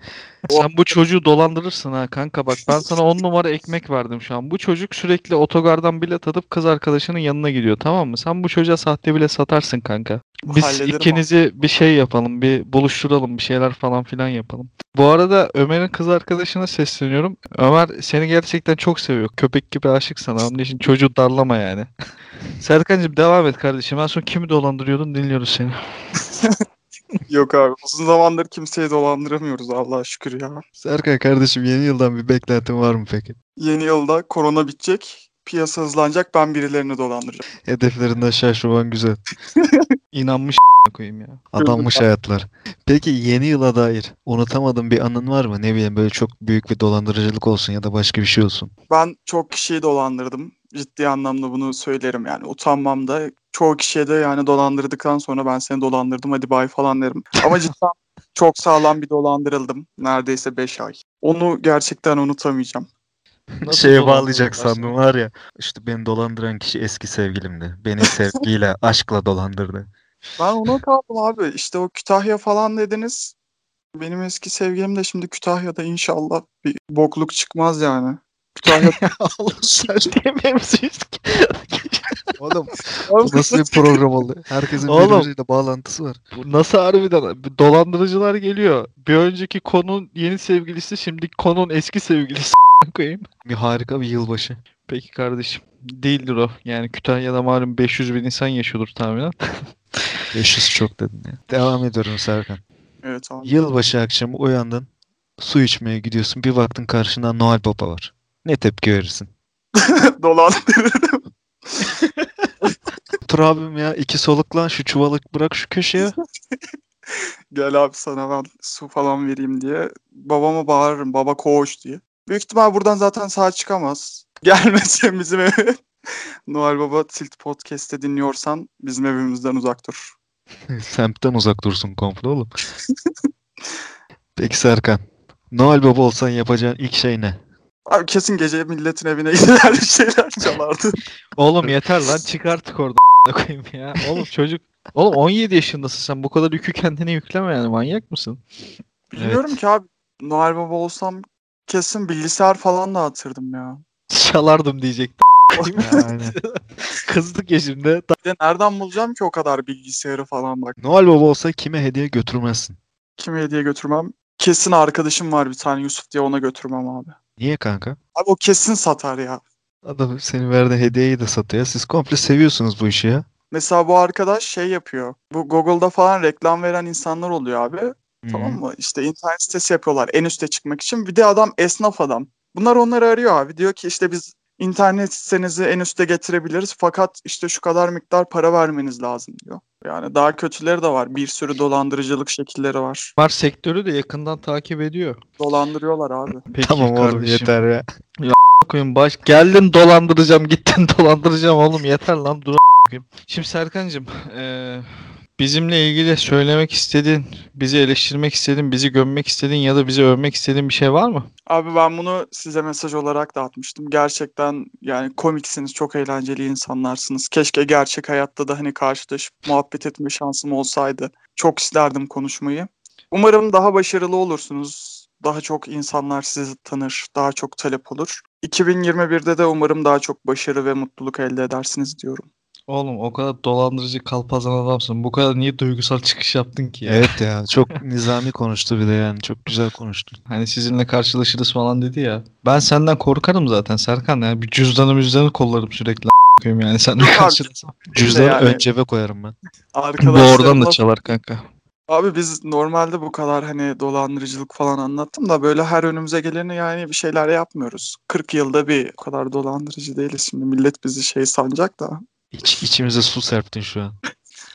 Sen bu çocuğu dolandırırsın ha kanka bak ben sana 10 numara ekmek verdim şu an. Bu çocuk sürekli otogardan bilet atıp kız arkadaşının yanına gidiyor tamam mı? Sen bu çocuğa sahte bile satarsın kanka. Biz Hallederim ikinizi bir şey yapalım, bir buluşturalım, bir şeyler falan filan yapalım. Bu arada Ömer'in kız arkadaşına sesleniyorum. Ömer seni gerçekten çok seviyor. Köpek gibi aşık sana. Onun için çocuğu darlama yani. Serkancığım devam et kardeşim. En son kimi dolandırıyordun? Dinliyoruz seni. Yok abi uzun zamandır kimseyi dolandıramıyoruz Allah'a şükür ya. Serkan kardeşim yeni yıldan bir beklentin var mı peki? Yeni yılda korona bitecek. Piyasa hızlanacak. Ben birilerini dolandıracağım. Hedeflerinden şaşırman güzel. İnanmış koyayım ya. Adanmış hayatlar. Peki yeni yıla dair unutamadığın bir anın var mı? Ne bileyim böyle çok büyük bir dolandırıcılık olsun ya da başka bir şey olsun. Ben çok kişiyi dolandırdım. Ciddi anlamda bunu söylerim yani. Utanmam da. Çoğu kişiye de yani dolandırdıktan sonra ben seni dolandırdım hadi bay falan derim. Ama cidden çok sağlam bir dolandırıldım. Neredeyse 5 ay. Onu gerçekten unutamayacağım. Nasıl Şeye bağlayacak sandım var ya. İşte beni dolandıran kişi eski sevgilimdi. Beni sevgiyle, aşkla dolandırdı. Ben ona kaldım abi. İşte o Kütahya falan dediniz. Benim eski sevgilim de şimdi Kütahya'da inşallah bir bokluk çıkmaz yani. Kütahya Oğlum sen diye Oğlum bu nasıl bir program oldu? Herkesin Oğlum. birbiriyle bağlantısı var. Bu Nasıl harbiden dolandırıcılar geliyor. Bir önceki konun yeni sevgilisi şimdi konun eski sevgilisi koyayım. Bir harika bir yılbaşı. Peki kardeşim. Değildir o. Yani Kütahya'da malum 500 bin insan yaşıyordur tahminen. 500 çok dedin ya. Devam ediyorum Serkan. Evet abi. Yılbaşı akşamı uyandın. Su içmeye gidiyorsun. Bir baktın karşında Noel Baba var. Ne tepki verirsin? Dolandırırım. Otur abim ya iki soluklan şu çuvalı bırak şu köşeye. Gel abi sana ben su falan vereyim diye. Babama bağırırım. Baba koğuş diye. Büyük ihtimal buradan zaten sağ çıkamaz. Gelmesin bizim eve. Noel Baba Tilt Podcast'te dinliyorsan bizim evimizden uzak dur. Semtten uzak dursun komple oğlum. Peki Serkan. Noel Baba olsan yapacağın ilk şey ne? Abi kesin gece milletin evine gider bir şeyler çalardı. Oğlum yeter lan çık artık orada koyayım ya. Oğlum çocuk. Oğlum 17 yaşındasın sen bu kadar yükü kendine yükleme yani manyak mısın? Bilmiyorum ki abi. Noel Baba olsam kesin bilgisayar falan dağıtırdım ya. Çalardım diyecektim. Yani. Kızdık ya şimdi. Bir de nereden bulacağım ki o kadar bilgisayarı falan bak. Noel Baba olsa kime hediye götürmezsin? Kime hediye götürmem? Kesin arkadaşım var bir tane Yusuf diye ona götürmem abi. Niye kanka? Abi o kesin satar ya. Adam senin verdiğin hediyeyi de satıyor. Siz komple seviyorsunuz bu işi ya. Mesela bu arkadaş şey yapıyor. Bu Google'da falan reklam veren insanlar oluyor abi. Hı. Tamam mı? İşte internet sitesi yapıyorlar en üste çıkmak için. Bir de adam esnaf adam. Bunlar onları arıyor abi. Diyor ki işte biz internet sitenizi en üste getirebiliriz fakat işte şu kadar miktar para vermeniz lazım diyor. Yani daha kötüleri de var. Bir sürü dolandırıcılık şekilleri var. Var sektörü de yakından takip ediyor. Dolandırıyorlar abi. Peki Tamam oğlum kardeşim. yeter ya. koyayım baş geldin dolandıracağım gittin dolandıracağım oğlum yeter lan dur. Şimdi Serkancığım eee, bizimle ilgili söylemek istediğin, bizi eleştirmek istediğin, bizi gömmek istediğin ya da bizi övmek istediğin bir şey var mı? Abi ben bunu size mesaj olarak da atmıştım. Gerçekten yani komiksiniz, çok eğlenceli insanlarsınız. Keşke gerçek hayatta da hani karşılaşıp muhabbet etme şansım olsaydı. Çok isterdim konuşmayı. Umarım daha başarılı olursunuz. Daha çok insanlar sizi tanır, daha çok talep olur. 2021'de de umarım daha çok başarı ve mutluluk elde edersiniz diyorum. Oğlum o kadar dolandırıcı kalpazan adamsın. Bu kadar niye duygusal çıkış yaptın ki ya? Evet ya çok nizami konuştu bir de yani çok güzel konuştu. Hani sizinle karşılaşırız falan dedi ya. Ben senden korkarım zaten Serkan ya. Bir cüzdanı müzdanı kollarım sürekli koyayım yani abi, karşılaşsam. Cüzdanı yani- ön cebe koyarım ben. Bu oradan da çalar kanka. Abi biz normalde bu kadar hani dolandırıcılık falan anlattım da böyle her önümüze geleni yani bir şeyler yapmıyoruz. 40 yılda bir o kadar dolandırıcı değiliz şimdi millet bizi şey sanacak da. İç, içimize su serptin şu an.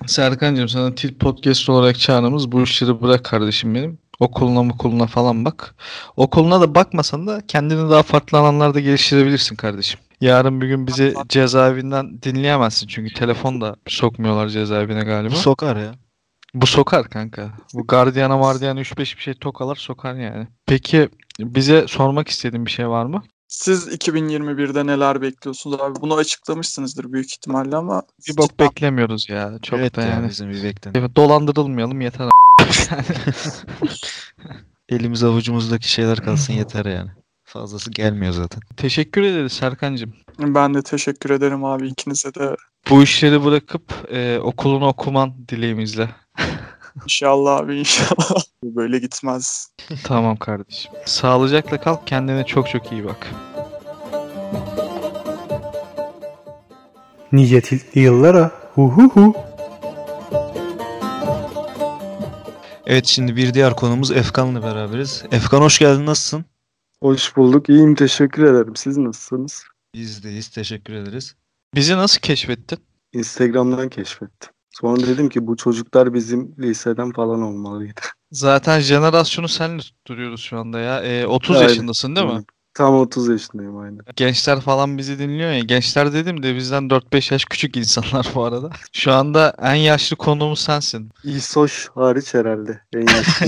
Serkan'cığım sana Tilt Podcast olarak çağrımız bu işleri bırak kardeşim benim. Okuluna okuluna falan bak. Okuluna da bakmasan da kendini daha farklı alanlarda geliştirebilirsin kardeşim. Yarın bir gün bizi cezaevinden dinleyemezsin çünkü telefon da sokmuyorlar cezaevine galiba. Bu sokar ya. Bu sokar kanka. Bu gardiyana mardiyana 3-5 bir şey tokalar sokar yani. Peki bize sormak istediğin bir şey var mı? Siz 2021'de neler bekliyorsunuz abi? Bunu açıklamışsınızdır büyük ihtimalle ama Bir bok beklemiyoruz ya. Çok evet da ya yani. bizim bir beklenelim. Evet, Dolandırılmayalım yeter. a- Elimiz avucumuzdaki şeyler kalsın yeter yani. Fazlası gelmiyor zaten. Teşekkür ederiz Serkan'cığım. ben de teşekkür ederim abi ikinize de. Bu işleri bırakıp e, okulunu okuman dileğimizle. İnşallah abi inşallah. Bu Böyle gitmez. Tamam kardeşim. Sağlıcakla kal. Kendine çok çok iyi bak. Nice tiltli yıllara. Hu hu hu. Evet şimdi bir diğer konumuz Efkan'la beraberiz. Efkan hoş geldin nasılsın? Hoş bulduk. İyiyim. Teşekkür ederim. Siz nasılsınız? Biz deyiz teşekkür ederiz. Bizi nasıl keşfettin? Instagram'dan keşfettim. Sonra dedim ki bu çocuklar bizim liseden falan olmalıydı. Zaten jenerasyonu senle tutturuyoruz şu anda ya. E, 30 Aynen. yaşındasın değil mi? Tam 30 yaşındayım aynen. Gençler falan bizi dinliyor ya. Gençler dedim de bizden 4-5 yaş küçük insanlar bu arada. Şu anda en yaşlı konuğumuz sensin. İsoş hariç herhalde. En yaşlı.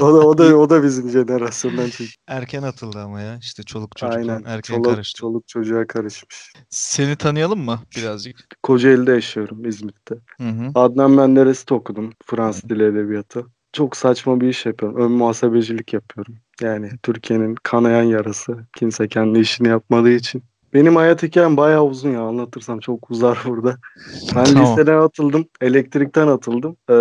o da o da o da bizim jenerasyondan çünkü. Erken atıldı ama ya işte çoluk çocuk Aynen. erken Çoluk, karıştı. çoluk çocuğa karışmış. Seni tanıyalım mı birazcık? Kocaeli'de yaşıyorum İzmit'te. Hı hı. Adnan Menderes'i okudum. Fransız dili edebiyatı. Çok saçma bir iş yapıyorum. Ön muhasebecilik yapıyorum. Yani Türkiye'nin kanayan yarası. Kimse kendi işini yapmadığı için. Benim hayat hikayem bayağı uzun ya anlatırsam çok uzar burada. Ben Tamam. liseden atıldım. Elektrikten atıldım. Ee,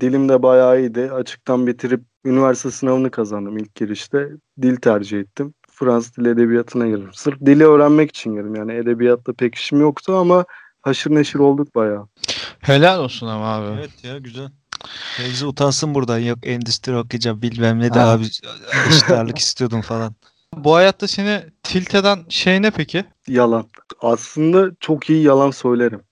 dilim de bayağı iyiydi. Açıktan bitirip üniversite sınavını kazandım ilk girişte. Dil tercih ettim. Fransız dil edebiyatına girdim. Sırf dili öğrenmek için girdim. Yani edebiyatla pek işim yoktu ama haşır neşir olduk bayağı. Helal olsun ama abi. Evet ya güzel. Fevzi utansın buradan. Yok endüstri okuyacağım bilmem ne de Ha. abi eşit ağırlık istiyordum falan. Bu hayatta seni tilt eden şey ne peki? Yalan. Aslında çok iyi yalan söylerim.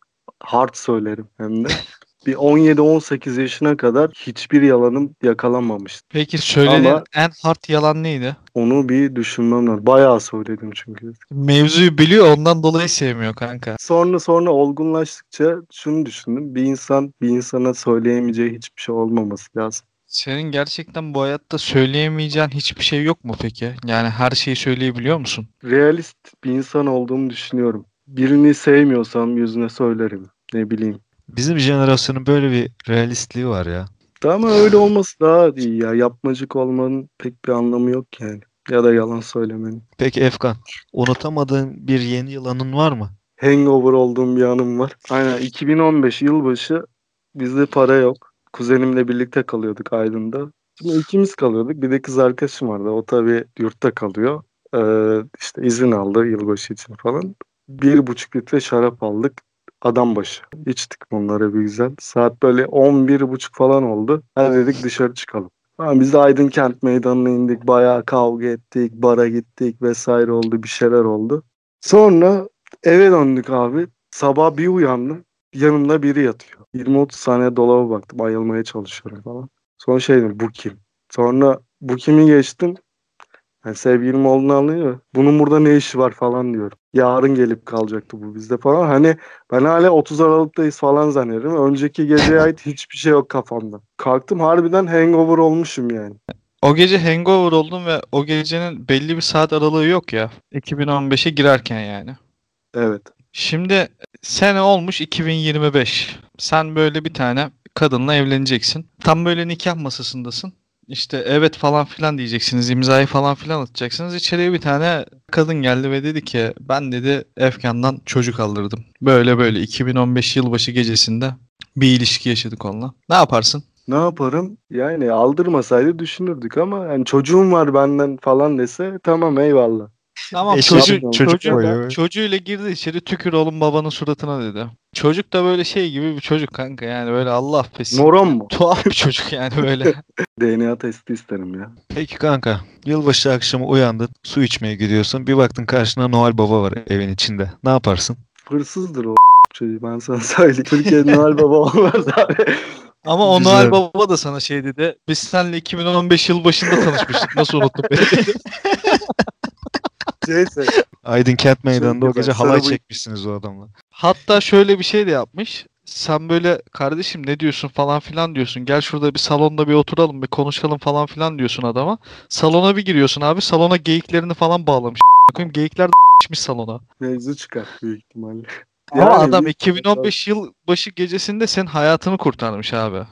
Hard söylerim hem de. Bir 17-18 yaşına kadar hiçbir yalanım yakalanmamıştı. Peki söylenen Ama- en hard yalan neydi? Onu bir düşünmem lazım. Bayağı söyledim çünkü. Mevzuyu biliyor ondan dolayı sevmiyor kanka. Sonra sonra olgunlaştıkça şunu düşündüm. Bir insan bir insana söyleyemeyeceği hiçbir şey olmaması lazım. Senin gerçekten bu hayatta söyleyemeyeceğin hiçbir şey yok mu peki? Yani her şeyi söyleyebiliyor musun? Realist bir insan olduğumu düşünüyorum. Birini sevmiyorsam yüzüne söylerim. Ne bileyim. Bizim jenerasyonun böyle bir realistliği var ya. Ama öyle olması daha iyi ya. Yapmacık olmanın pek bir anlamı yok yani. Ya da yalan söylemenin. Peki Efkan, unutamadığın bir yeni yılanın var mı? Hangover olduğum bir anım var. Aynen 2015 yılbaşı bizde para yok. Kuzenimle birlikte kalıyorduk Aydın'da. Şimdi ikimiz kalıyorduk. Bir de kız arkadaşım vardı. O tabii yurtta kalıyor. Ee, işte izin aldı yılbaşı için falan. Bir buçuk litre şarap aldık. Adam başı. İçtik onlara bir güzel. Saat böyle 11 buçuk falan oldu. Hadi dedik dışarı çıkalım. Tamam, biz de Aydın Kent Meydanı'na indik. Bayağı kavga ettik. Bara gittik vesaire oldu. Bir şeyler oldu. Sonra eve döndük abi. Sabah bir uyandım. Yanımda biri yatıyor. 20-30 saniye dolaba baktım. Ayılmaya çalışıyorum falan. Sonra şey dedim bu kim? Sonra bu kimi geçtim. Yani sevgilim olduğunu anlıyor. Bunun burada ne işi var falan diyorum. Yarın gelip kalacaktı bu bizde falan. Hani ben hala 30 Aralık'tayız falan zannediyorum. Önceki geceye ait hiçbir şey yok kafamda. Kalktım harbiden hangover olmuşum yani. O gece hangover oldun ve o gecenin belli bir saat aralığı yok ya. 2015'e girerken yani. Evet. Şimdi sene olmuş 2025. Sen böyle bir tane kadınla evleneceksin. Tam böyle nikah masasındasın. İşte evet falan filan diyeceksiniz. imzayı falan filan atacaksınız. İçeriye bir tane kadın geldi ve dedi ki ben dedi Efkan'dan çocuk aldırdım. Böyle böyle 2015 yılbaşı gecesinde bir ilişki yaşadık onunla. Ne yaparsın? Ne yaparım? Yani aldırmasaydı düşünürdük ama yani çocuğum var benden falan dese tamam eyvallah. Tamam Eşi çocuğu, çocuk çocuğu- koyuyor. çocuğuyla girdi içeri tükür oğlum babanın suratına dedi. Çocuk da böyle şey gibi bir çocuk kanka yani böyle Allah affetsin. Moron mu? Tuhaf bir çocuk yani böyle. DNA testi isterim ya. Peki kanka, yılbaşı akşamı uyandın, su içmeye gidiyorsun. Bir baktın karşına Noel Baba var evin içinde. Ne yaparsın? Hırsızdır o çocuğu ben sana söyleyeyim. Türkiye'de Noel Baba olmaz abi. Ama o Güzel. Noel Baba da sana şey dedi. Biz seninle 2015 yıl başında tanışmıştık. Nasıl unuttun beni. Neyse. Aydın Kent Meydanı'nda o gece halay çekmişsiniz o adamla. Hatta şöyle bir şey de yapmış. Sen böyle kardeşim ne diyorsun falan filan diyorsun. Gel şurada bir salonda bir oturalım bir konuşalım falan filan diyorsun adama. Salona bir giriyorsun abi. Salona geyiklerini falan bağlamış. Koyayım geyikler de çıkmış salona. Mevzu çıkar büyük ihtimalle. Ama Yani adam büyük 2015 yıl başı gecesinde senin hayatını kurtarmış abi.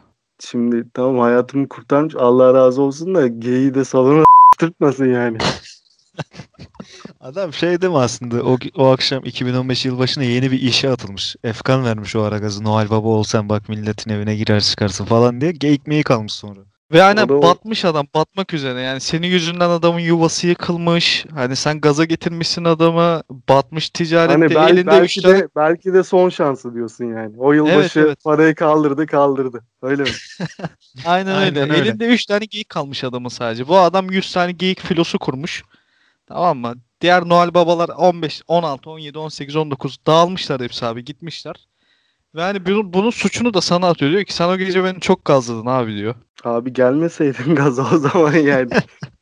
Şimdi tamam hayatımı kurtarmış Allah razı olsun da geyiği de salona tutmasın yani. Adam şey değil mi aslında o, o akşam 2015 yılbaşına yeni bir işe atılmış. Efkan vermiş o ara gazı Noel Baba olsan bak milletin evine girer çıkarsın falan diye geyik meyi kalmış sonra. Ve hani O da o- batmış adam, batmak üzere. Yani senin yüzünden adamın yuvası yıkılmış. Hani sen gaza getirmişsin adamı, batmış ticarette, Hani bel- elinde belki üç tane de belki de son şansı diyorsun yani. O yılbaşı evet. parayı kaldırdı kaldırdı. Öyle mi? Aynen öyle. Aynen öyle. Elinde 3 tane geyik kalmış adamın sadece. Bu adam 100 tane geyik filosu kurmuş. Tamam mı? Diğer Noel babalar 15, 16, 17, 18, 19 dağılmışlar hepsi abi gitmişler. Ve hani bunun, bunun suçunu da sana atıyor. Diyor ki sen o gece beni çok gazladın abi diyor. Abi gelmeseydin gaza o zaman yani.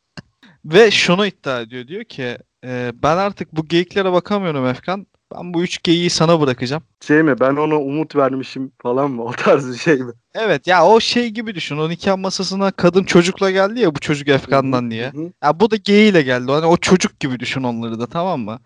Ve şunu iddia ediyor. Diyor ki "E, ben artık bu geyiklere bakamıyorum Efkan. Ben bu üç geyiği sana bırakacağım. Şey mi ben ona umut vermişim falan mı? O tarz bir şey mi? Evet ya o şey gibi düşün. O nikah masasına kadın çocukla geldi ya bu çocuk Efkan'dan diye. Hı hı. Ya bu da geyiğiyle geldi. Hani o çocuk gibi düşün onları da tamam mı?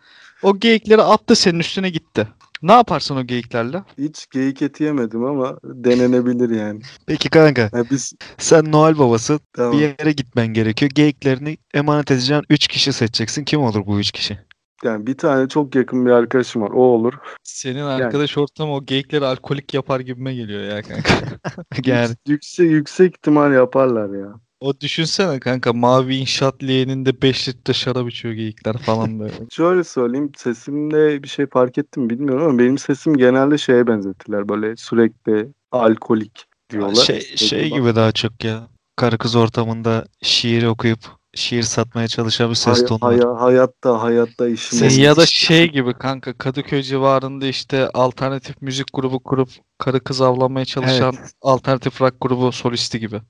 O geyikleri attı senin üstüne gitti. Ne yaparsın o geyiklerle? Hiç geyik eti yemedim ama denenebilir yani. Peki kanka Ya biz sen Noel Babası tamam. bir yere gitmen gerekiyor. Geyiklerini emanet edeceğin 3 kişi seçeceksin. Kim olur bu 3 kişi? Yani bir tane çok yakın bir arkadaşım var. O olur. Senin arkadaş ortamı o geyikleri alkolik yapar gibime geliyor ya kanka. Yani Yüksek, yüksek ihtimal yaparlar ya. O düşünsene kanka mavi inşaat leğeninde 5 litre şarap içiyor geyikler falan böyle. Şöyle söyleyeyim sesimde bir şey fark ettim bilmiyorum ama benim sesim genelde şeye benzetirler böyle sürekli alkolik diyorlar. şey, şey gibi daha çok ya. Karı kız ortamında şiir okuyup şiir satmaya çalışan bir ses Hay- tonu var. haya- hayatta hayatta işim Sen olmaz. ya da şey gibi kanka Kadıköy civarında işte alternatif müzik grubu kurup karı kız avlamaya çalışan alternatif rock grubu solisti gibi.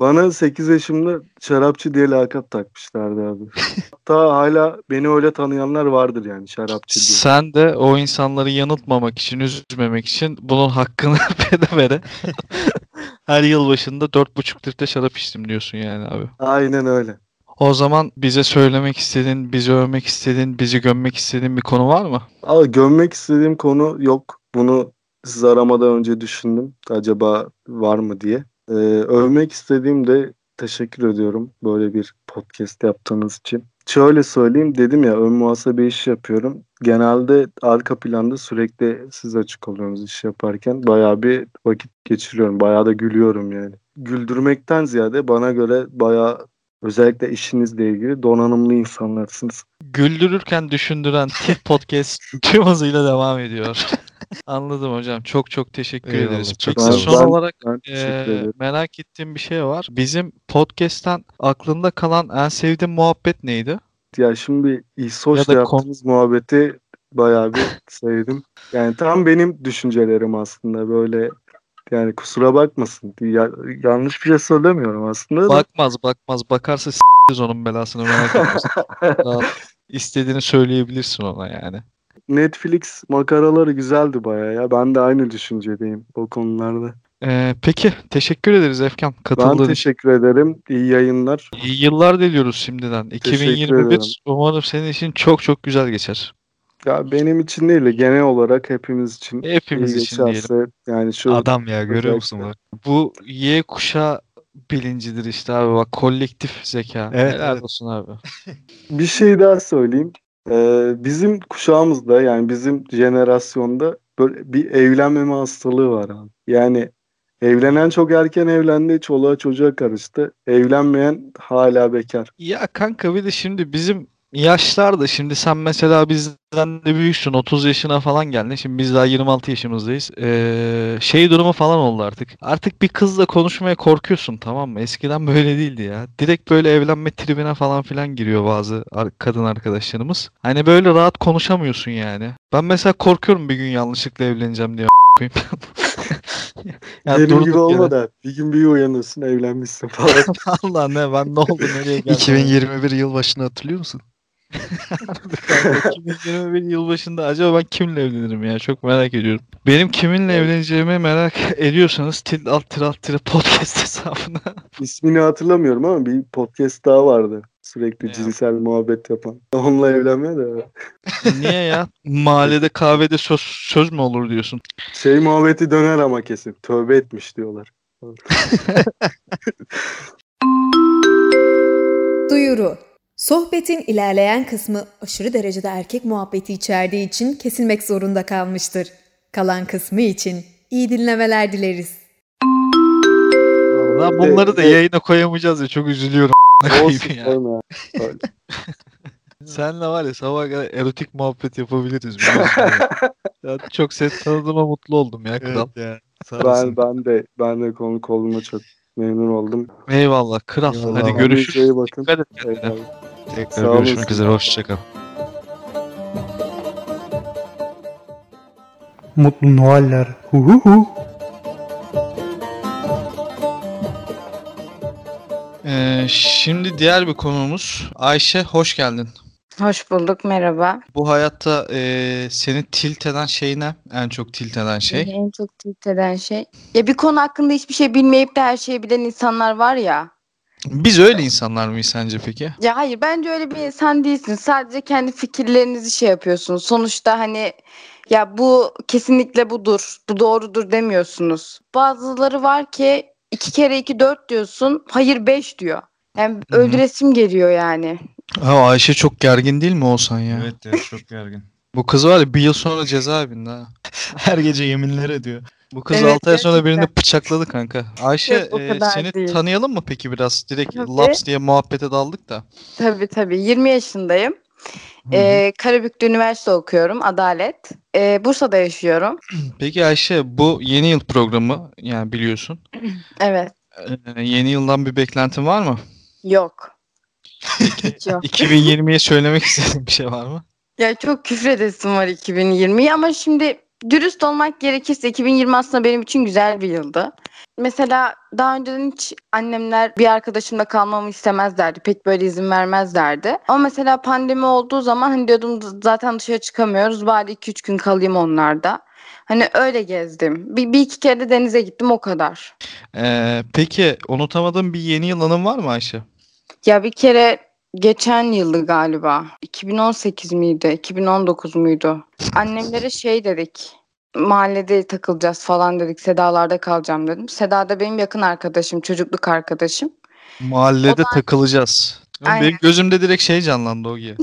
Bana 8 yaşımda şarapçı diye lakap takmışlardı abi. Hatta hala beni öyle tanıyanlar vardır yani şarapçı diye. Sen de o insanları yanıltmamak için, üzmemek için bunun hakkını vere her yıl başında 4,5 litre şarap içtim diyorsun yani abi. Aynen öyle. O zaman bize söylemek istediğin, bizi övmek istediğin, bizi gömmek istediğin bir konu var mı? Ama gömmek istediğim konu yok. Bunu siz aramadan önce düşündüm. Acaba var mı diye. Ee, övmek istediğim de teşekkür ediyorum böyle bir podcast yaptığınız için. Şöyle söyleyeyim dedim ya ön muhasebe işi yapıyorum. Genelde arka planda sürekli siz açık oluyorsunuz iş yaparken. Bayağı bir vakit geçiriyorum. Bayağı da gülüyorum yani. Güldürmekten ziyade bana göre bayağı özellikle işinizle ilgili donanımlı insanlarsınız. Güldürürken düşündüren Tit Podcast tüm hızıyla devam ediyor. Anladım hocam. Çok çok teşekkür Eyvallah, ederiz. çok Peki son Ben- olarak Ben ederim. merak ettiğim bir şey var. Bizim podcast'ten aklında kalan en sevdiğin muhabbet neydi? Ya şimdi İSOş'la Ya da kon- yaptığımız muhabbeti bayağı bir sevdim. Yani tam benim düşüncelerim aslında böyle yani kusura bakmasın. Ya, yanlış bir şey söylemiyorum aslında da. Bakmaz bakmaz. Bakarsa s**eriz onun belasını merak. İstediğini söyleyebilirsin ona yani. Netflix makaraları güzeldi bayağı ya. Ben de aynı düşüncedeyim o konularda. Ee, peki teşekkür ederiz Efkan Ben katıldığın için. teşekkür ederim. İyi yayınlar. İyi yıllar diliyoruz şimdiden. Teşekkür 2021 ederim. umarım senin için çok çok güzel geçer. Ya benim için değil de genel olarak hepimiz için Hepimiz iyi için diyelim. yani şu Adam ya görüyor musun bak. Bu Y kuşağı bilincidir işte abi bak kolektif zeka. Evet, Helal evet. olsun abi. Bir şey daha söyleyeyim. Ee, bizim kuşağımızda yani bizim jenerasyonda böyle bir evlenmeme hastalığı var abi. Yani evlenen çok erken evlendi, çoluğa çocuğa karıştı. Evlenmeyen hala bekar. Ya kanka bir de şimdi bizim yaşlar da şimdi sen mesela bizden de büyüksün 30 yaşına falan geldin. Şimdi biz daha 26 yaşımızdayız. Ee, şey durumu falan oldu artık. Artık bir kızla konuşmaya korkuyorsun tamam mı? Eskiden böyle değildi ya. Direkt böyle evlenme tribine falan filan giriyor bazı ar- kadın arkadaşlarımız. Hani böyle rahat konuşamıyorsun yani. Ben mesela korkuyorum bir gün yanlışlıkla evleneceğim diye a**ayım. Ya Benim gibi olma da bir gün bir uyanırsın evlenmişsin falan. Allah ne ben ne oldu nereye geldim? 2021 yılbaşını hatırlıyor musun? Kanka, 2021 yılbaşında acaba ben kimle evlenirim ya çok merak ediyorum. Benim kiminle evleneceğimi merak ediyorsanız til alt tir alt tire podcast hesabına. İsmini hatırlamıyorum ama bir podcast daha vardı. Sürekli Ne cinsel muhabbet yapan. Onunla evlenme de. Niye ya? Mahallede kahvede söz, söz mü olur diyorsun? Şey muhabbeti döner ama kesin. Tövbe etmiş diyorlar. Duyuru. Sohbetin ilerleyen kısmı aşırı derecede erkek muhabbeti içerdiği için kesilmek zorunda kalmıştır. Kalan kısmı için iyi dinlemeler dileriz. Valla bunları da Evet. yayına koyamayacağız ya çok üzülüyorum. Olsun ya. Senle var ya sabah kadar erotik muhabbet yapabiliriz. ya. Ya çok ses tanıdığıma mutlu oldum ya kral. ya. Sağ Ben ben de ben de konuk olduğuma çok memnun oldum. Eyvallah kral. Eyvallah. Hadi görüşürüz. iyi bakın. Dikkat et. Eyvallah. Tekrar Sağ görüşmek olasın. üzere. Hoşçakal. Mutlu Noeller. Hu hu hu. Ee, şimdi diğer bir konuğumuz Ayşe hoş geldin. Hoş bulduk, merhaba. Bu hayatta e, seni tilt eden şey ne? En çok tilt eden şey. Beni en çok tilt eden şey. Ya bir konu hakkında hiçbir şey bilmeyip de her şeyi bilen insanlar var ya. Biz öyle insanlar mıyız sence peki? Ya hayır bence öyle bir insan değilsin. Sadece kendi fikirlerinizi şey yapıyorsunuz. Sonuçta hani ya bu kesinlikle budur, bu doğrudur demiyorsunuz. Bazıları var ki iki kere iki dört diyorsun, hayır beş diyor. Hem öldüresim geliyor yani. Ha, Ayşe çok gergin değil mi olsan ya? Evet ya çok gergin. Bu kız var ya bir yıl sonra cezaevinde ha. Her gece yeminler ediyor. Bu kız Evet, 6 ay sonra birini bıçakladı kanka. Ayşe Yok, o e, kadar seni değil. tanıyalım mı peki biraz? Direkt Tabii. laps diye muhabbete daldık da. Tabii tabii. 20 yaşındayım. Ee, Karabük'te üniversite okuyorum. Adalet. Ee, Bursa'da yaşıyorum. Peki Ayşe bu yeni yıl programı yani biliyorsun. Evet. E, yeni yıldan bir beklentin var mı? Yok. Hiç yok. 2020'ye söylemek istediğin bir şey var mı? Ya çok küfredesim var 2020'yi ama şimdi dürüst olmak gerekirse 2020 aslında benim için güzel bir yıldı. Mesela daha önceden hiç annemler bir arkadaşımla kalmamı istemezlerdi. Pek böyle izin vermezlerdi. Ama mesela pandemi olduğu zaman hani diyordum zaten dışarı çıkamıyoruz. Bari 2-3 gün kalayım onlarda. Hani öyle gezdim. Bir, bir iki kere de denize gittim o kadar. E, peki unutamadığın bir yeni yıl anın var mı Ayşe? Ya bir kere geçen yıldı galiba. 2018 miydi? 2019 muydu? Annemlere şey dedik. Mahallede takılacağız falan dedik. Sedalarda kalacağım dedim. Seda da benim yakın arkadaşım, çocukluk arkadaşım. Mahallede da- takılacağız. Aynen. Benim gözümde direkt şey canlandı o gibi.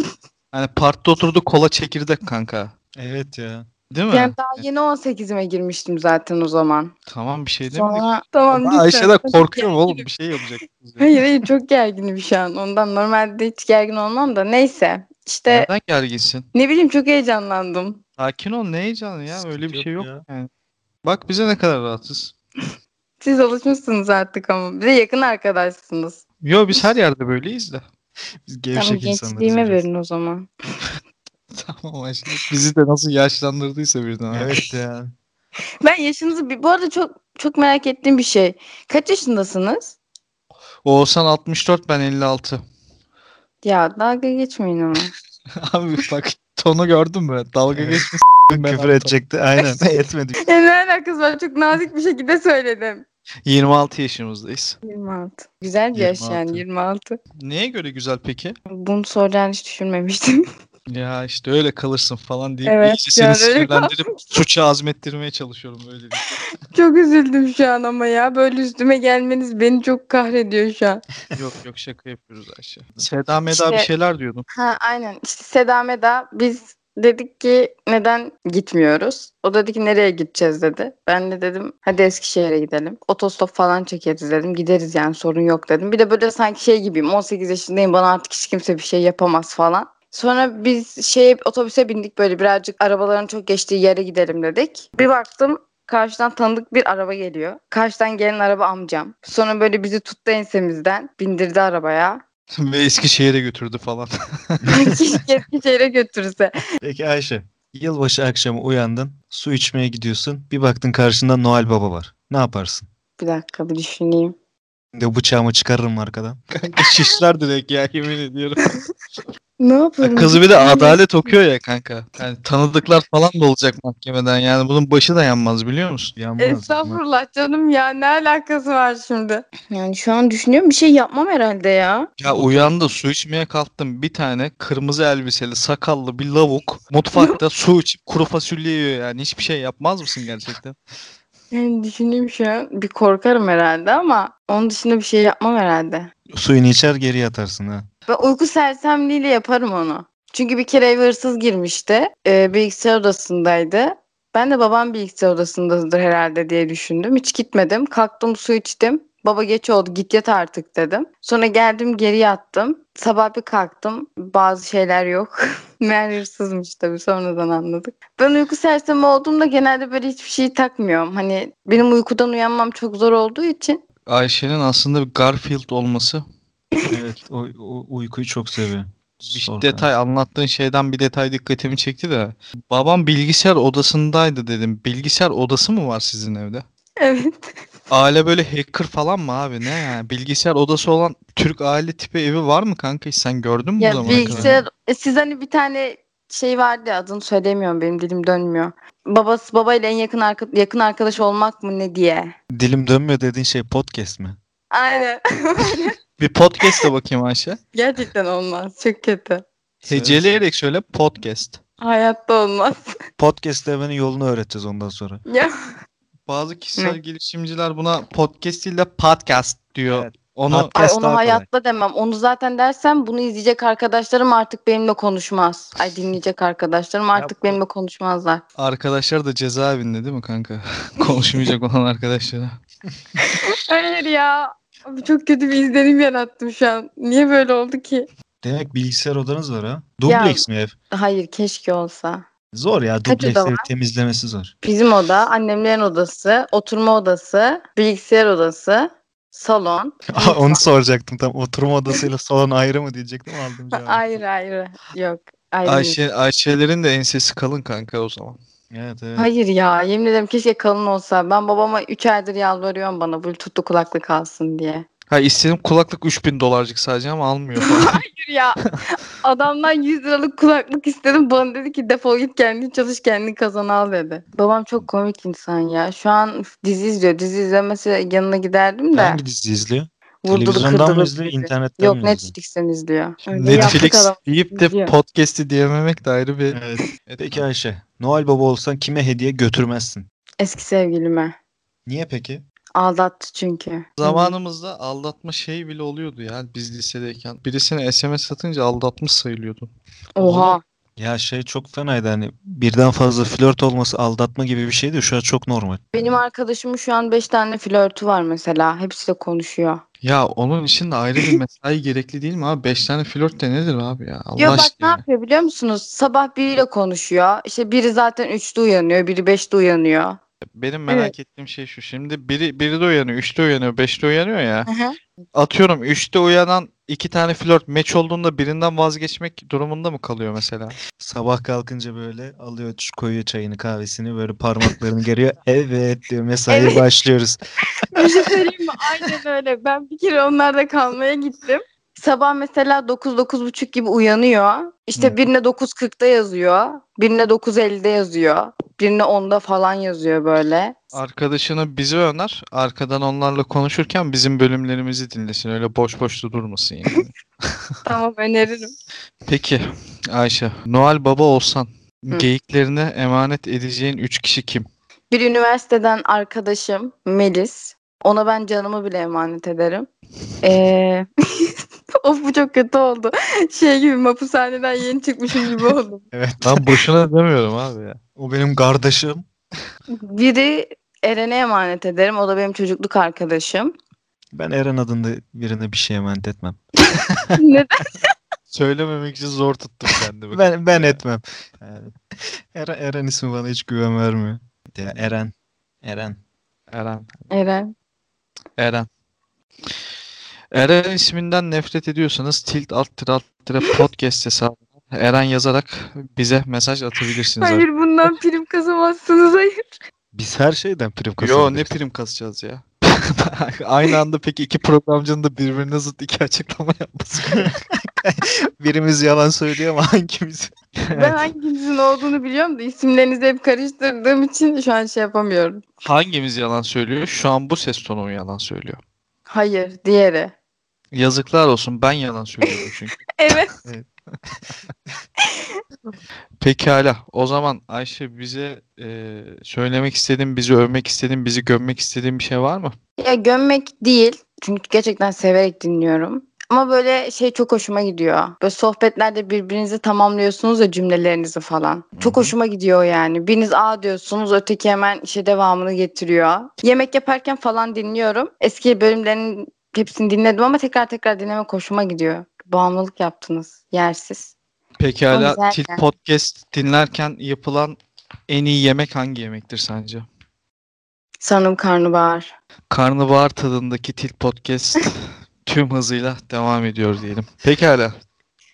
Hani parkta oturduk kola çekirdek kanka. Evet ya. Değil mi? Yani daha yeni 18'ime girmiştim zaten o zaman. Tamam bir şey demedik. Sonra tamam Ama lütfen. Ayşe de Çok korkuyorum oğlum bir şey yapacak. Hayır hayır çok gerginim şu an. Ondan normalde hiç gergin olmam da neyse. İşte Neden gerginsin? ne bileyim çok heyecanlandım. Sakin ol ne heyecanı ya Sıkıntı öyle bir şey yok. yok Yani. Bak bize ne kadar rahatsız. Siz alışmışsınız artık ama. Bir de yakın arkadaşsınız. Yo biz her yerde böyleyiz de. Biz Tamam gevşek insanlarız. gençliğime verin o zaman. Tamam Ayşe. Bizi de nasıl yaşlandırdıysa birden. Evet ya. Ben yaşınızı bir, bu arada çok çok merak ettiğim bir şey. Kaç yaşındasınız? Oğuzhan 64 ben 56. Ya dalga geçmeyin ama. Abi bak tonu gördün mü? Dalga Evet. geçmiş. Küfür edecekti. Aynen. Etmedi. Ya ne alakası var? Çok nazik bir şekilde söyledim. 26 yaşımızdayız. 26. Güzel bir yaş 26. yani 26. Neye göre güzel peki? Bunu soracağını hiç düşünmemiştim. Ya işte öyle kalırsın falan diye Evet, iyice seni yani öyle sinirlendirip suça azmettirmeye çalışıyorum böyle bir. çok üzüldüm şu an ama ya. Böyle üstüme gelmeniz beni çok kahrediyor şu an. Yok yok şaka yapıyoruz Ayşe. Seda Meda İşte- bir şeyler diyordun. Ha aynen. İşte Seda Meda biz dedik ki neden gitmiyoruz? O dedi ki nereye gideceğiz dedi. Ben de dedim hadi Eskişehir'e gidelim. Otostop falan çekeriz dedim. Gideriz yani sorun yok dedim. Bir de böyle sanki şey gibiyim 18 yaşındayım bana artık hiç kimse bir şey yapamaz falan. Sonra biz şey otobüse bindik böyle birazcık arabaların çok geçtiği yere gidelim dedik. Bir baktım karşıdan tanıdık bir araba geliyor. Karşıdan gelen araba amcam. Sonra böyle bizi tuttu ensemizden bindirdi arabaya. Ve Eskişehir'e götürdü falan. Keşke Eskişehir'e götürse. Peki Ayşe. Yılbaşı akşamı uyandın. Su içmeye gidiyorsun. Bir baktın karşında Noel Baba var. Ne yaparsın? Bir dakika bir düşüneyim. De bıçağımı çıkarırım arkadan. Kanka şişler direkt ya yemin ediyorum. Ne yaparım? Kızı bir de adalet okuyor ya kanka. Yani tanıdıklar falan da olacak mahkemeden. Yani bunun başı da yanmaz biliyor musun? Yanmaz. Estağfurullah canım ya ne alakası var şimdi? Yani şu an düşünüyorum bir şey yapmam herhalde ya. Ya uyandı su içmeye kalktım. Bir tane kırmızı elbiseli sakallı bir lavuk mutfakta su içip kuru fasulye yiyor yani. Hiçbir şey yapmaz mısın gerçekten? Yani düşüneyim şu an bir korkarım herhalde ama onun dışında bir şey yapmam herhalde. Suyunu içer geri yatarsın ha. Ben uyku sersemliğiyle yaparım onu. Çünkü bir kere eve hırsız girmişti. Ee, bilgisayar odasındaydı. Ben de babam bilgisayar odasındadır herhalde diye düşündüm. Hiç gitmedim. Kalktım su içtim. Baba geç oldu git yat artık dedim. Sonra geldim geri yattım. Sabah bir kalktım. Bazı şeyler yok. Meğer hırsızmış tabii sonradan anladık. Ben uyku sersemi olduğumda genelde böyle hiçbir şey takmıyorum. Hani benim uykudan uyanmam çok zor olduğu için. Ayşe'nin aslında bir Garfield olması. Evet o, o uykuyu çok seviyor. Bir Sorkan. detay anlattığın şeyden bir detay dikkatimi çekti de. Babam bilgisayar odasındaydı dedim. Bilgisayar odası mı var sizin evde? Evet. Aile böyle hacker falan mı abi ne yani? Bilgisayar odası olan Türk aile tipi evi var mı kanka? Hiç sen gördün mü bu Ya zamana kadar? bilgisayar e, siz hani bir tane şey vardı ya adını söylemiyorum benim dilim dönmüyor. Babası babayla en yakın arka, yakın arkadaş olmak mı ne diye. Dilim dönmüyor dediğin şey podcast mi? Aynen. Bir podcast'e bakayım Ayşe. Gerçekten olmaz. Çok kötü. Heceleyerek söyle podcast. Hayatta olmaz. Podcast demenin yolunu öğreteceğiz ondan sonra. Ya Bazı kişisel gelişimciler buna podcast değil de podcast diyor. Evet. Onu Ay onu kolay. hayatta demem. Onu zaten dersem bunu izleyecek arkadaşlarım artık benimle konuşmaz. Ay dinleyecek arkadaşlarım artık benimle konuşmazlar. arkadaşlar da cezaevinde değil mi kanka? Konuşmayacak olan arkadaşlara. Hayır ya. Abi çok kötü bir izlenim yarattım şu an. Niye böyle oldu ki? Demek bilgisayar odanız var ha. Dubleks mi ev? Hayır keşke olsa. Zor ya. Kaç Dubleks oda ev var? temizlemesi zor. Bizim oda, annemlerin odası, oturma odası, bilgisayar odası, salon. Aa, onu soracaktım tam. Oturma odasıyla salon ayrı mı diyecektim aldım cevabı. ayrı ayrı. Yok. Ayrı. Ayşe, Ayşelerin de ensesi kalın kanka o zaman. Evet evet. Hayır ya yemin ederim keşke kalın olsa. Ben babama 3 aydır yalvarıyorum bana bluetooth'lu kulaklık alsın diye. Ha istedim kulaklık 3000 dolarcık sadece ama almıyor. Hayır ya. Adamdan 100 liralık kulaklık istedim. Bana dedi ki defol git kendin çalış kendin kazan al dedi. Babam çok komik insan ya. Şu an dizi izliyor. Dizi izlemesi yanına giderdim de. Hangi dizi izliyor? Vurdulu Televizyondan mı kırdılı izliyor, dizi. internetten Yok mi izliyor? Netflix'ten izliyor. Öyle yaptık Netflix adam. deyip de izliyor. podcast'i diyememek de ayrı bir... Evet. Peki Ayşe, Noel Baba olsan kime hediye götürmezsin? Eski sevgilime. Niye peki? Aldattı çünkü. Zamanımızda aldatma şey bile oluyordu ya biz lisedeyken. Birisine SMS atınca aldatmış sayılıyordu. Oha. Ya şey çok fenaydı hani birden fazla flört olması aldatma gibi bir şeydi. Şu an çok normal. Benim arkadaşımın şu an 5 tane flörtü var mesela. Hepsiyle konuşuyor. Ya onun için de ayrı bir mesai gerekli değil mi abi? 5 tane flört de nedir abi ya? Allah Yo bak ne aşkına. yapıyor biliyor musunuz? Sabah biriyle konuşuyor. İşte biri zaten 3'te uyanıyor, biri 5'te uyanıyor. Benim merak Evet. ettiğim şey şu. Şimdi biri, biri de uyanıyor, üçte uyanıyor, beşte uyanıyor ya. Hı hı. Atıyorum üçte uyanan iki tane flört meç olduğunda birinden vazgeçmek durumunda mı kalıyor mesela? Sabah kalkınca böyle alıyor ç- koyuyor çayını kahvesini böyle parmaklarını geriyor. Evet diyor mesaiye Evet. başlıyoruz. Bir şey söyleyeyim mi? Aynen öyle. Ben bir kere onlarda kalmaya gittim. Sabah mesela 9-9.30 gibi uyanıyor. İşte birine 9.40'da yazıyor. Birine 9.50'de yazıyor. Birine 10'da falan yazıyor böyle. Arkadaşını bize öner, arkadan onlarla konuşurken bizim bölümlerimizi dinlesin. Öyle boş boş da durmasın yani. Tamam öneririm. Peki Ayşe, Noel Baba olsan Hı. geyiklerine emanet edeceğin üç kişi kim? Bir üniversiteden arkadaşım Melis. Ona ben canımı bile emanet ederim. Ee... of bu çok kötü oldu. Şey gibi mapushaneden yeni çıkmışım gibi oldum. Evet. Ben boşuna demiyorum abi ya. O benim kardeşim. Biri Eren'e emanet ederim. O da benim çocukluk arkadaşım. Ben Eren adında birine bir şey emanet etmem. Neden? Söylememek için zor tuttum kendimi. Ben ben etmem. Yani, Eren, Eren ismi bana hiç güven vermiyor. Ya Eren. Eren. Eren. Eren. Eren. Eren isminden nefret ediyorsanız tilt alt tire alt tire podcast hesabına Eren yazarak bize mesaj atabilirsiniz. Hayır bundan prim kazamazsınız hayır. Biz her şeyden prim Yo kazanıyoruz. ne prim kasacağız ya. Aynı anda peki iki programcının da birbirine zıt iki açıklama yapması. Birimiz yalan söylüyor ama hangimiz? Ben hanginizin olduğunu biliyorum da isimlerinizi hep karıştırdığım için şu an şey yapamıyorum. Hangimiz yalan söylüyor? Şu an bu ses tonu mu yalan söylüyor? Hayır diğeri. Yazıklar olsun ben yalan söylüyorum çünkü. Evet. Pekala. O zaman Ayşe bize e, söylemek istediğin, bizi övmek istediğin, bizi gömmek istediğin bir şey var mı? Ya gömmek değil. Çünkü gerçekten severek dinliyorum. Ama böyle şey çok hoşuma gidiyor. Böyle sohbetlerde birbirinizi tamamlıyorsunuz ya cümlelerinizi falan. Çok hoşuma gidiyor yani. Biriniz A diyorsunuz öteki hemen işe devamını getiriyor. Yemek yaparken falan dinliyorum. Eski bölümlerin hepsini dinledim ama tekrar tekrar dinlemek hoşuma gidiyor. Bağımlılık yaptınız. Yersiz. Pekala. Tilt. Podcast dinlerken yapılan en iyi yemek hangi yemektir sence? Sanırım karnabahar. Karnabahar tadındaki Tilt Podcast tüm hızıyla devam ediyor diyelim. Pekala.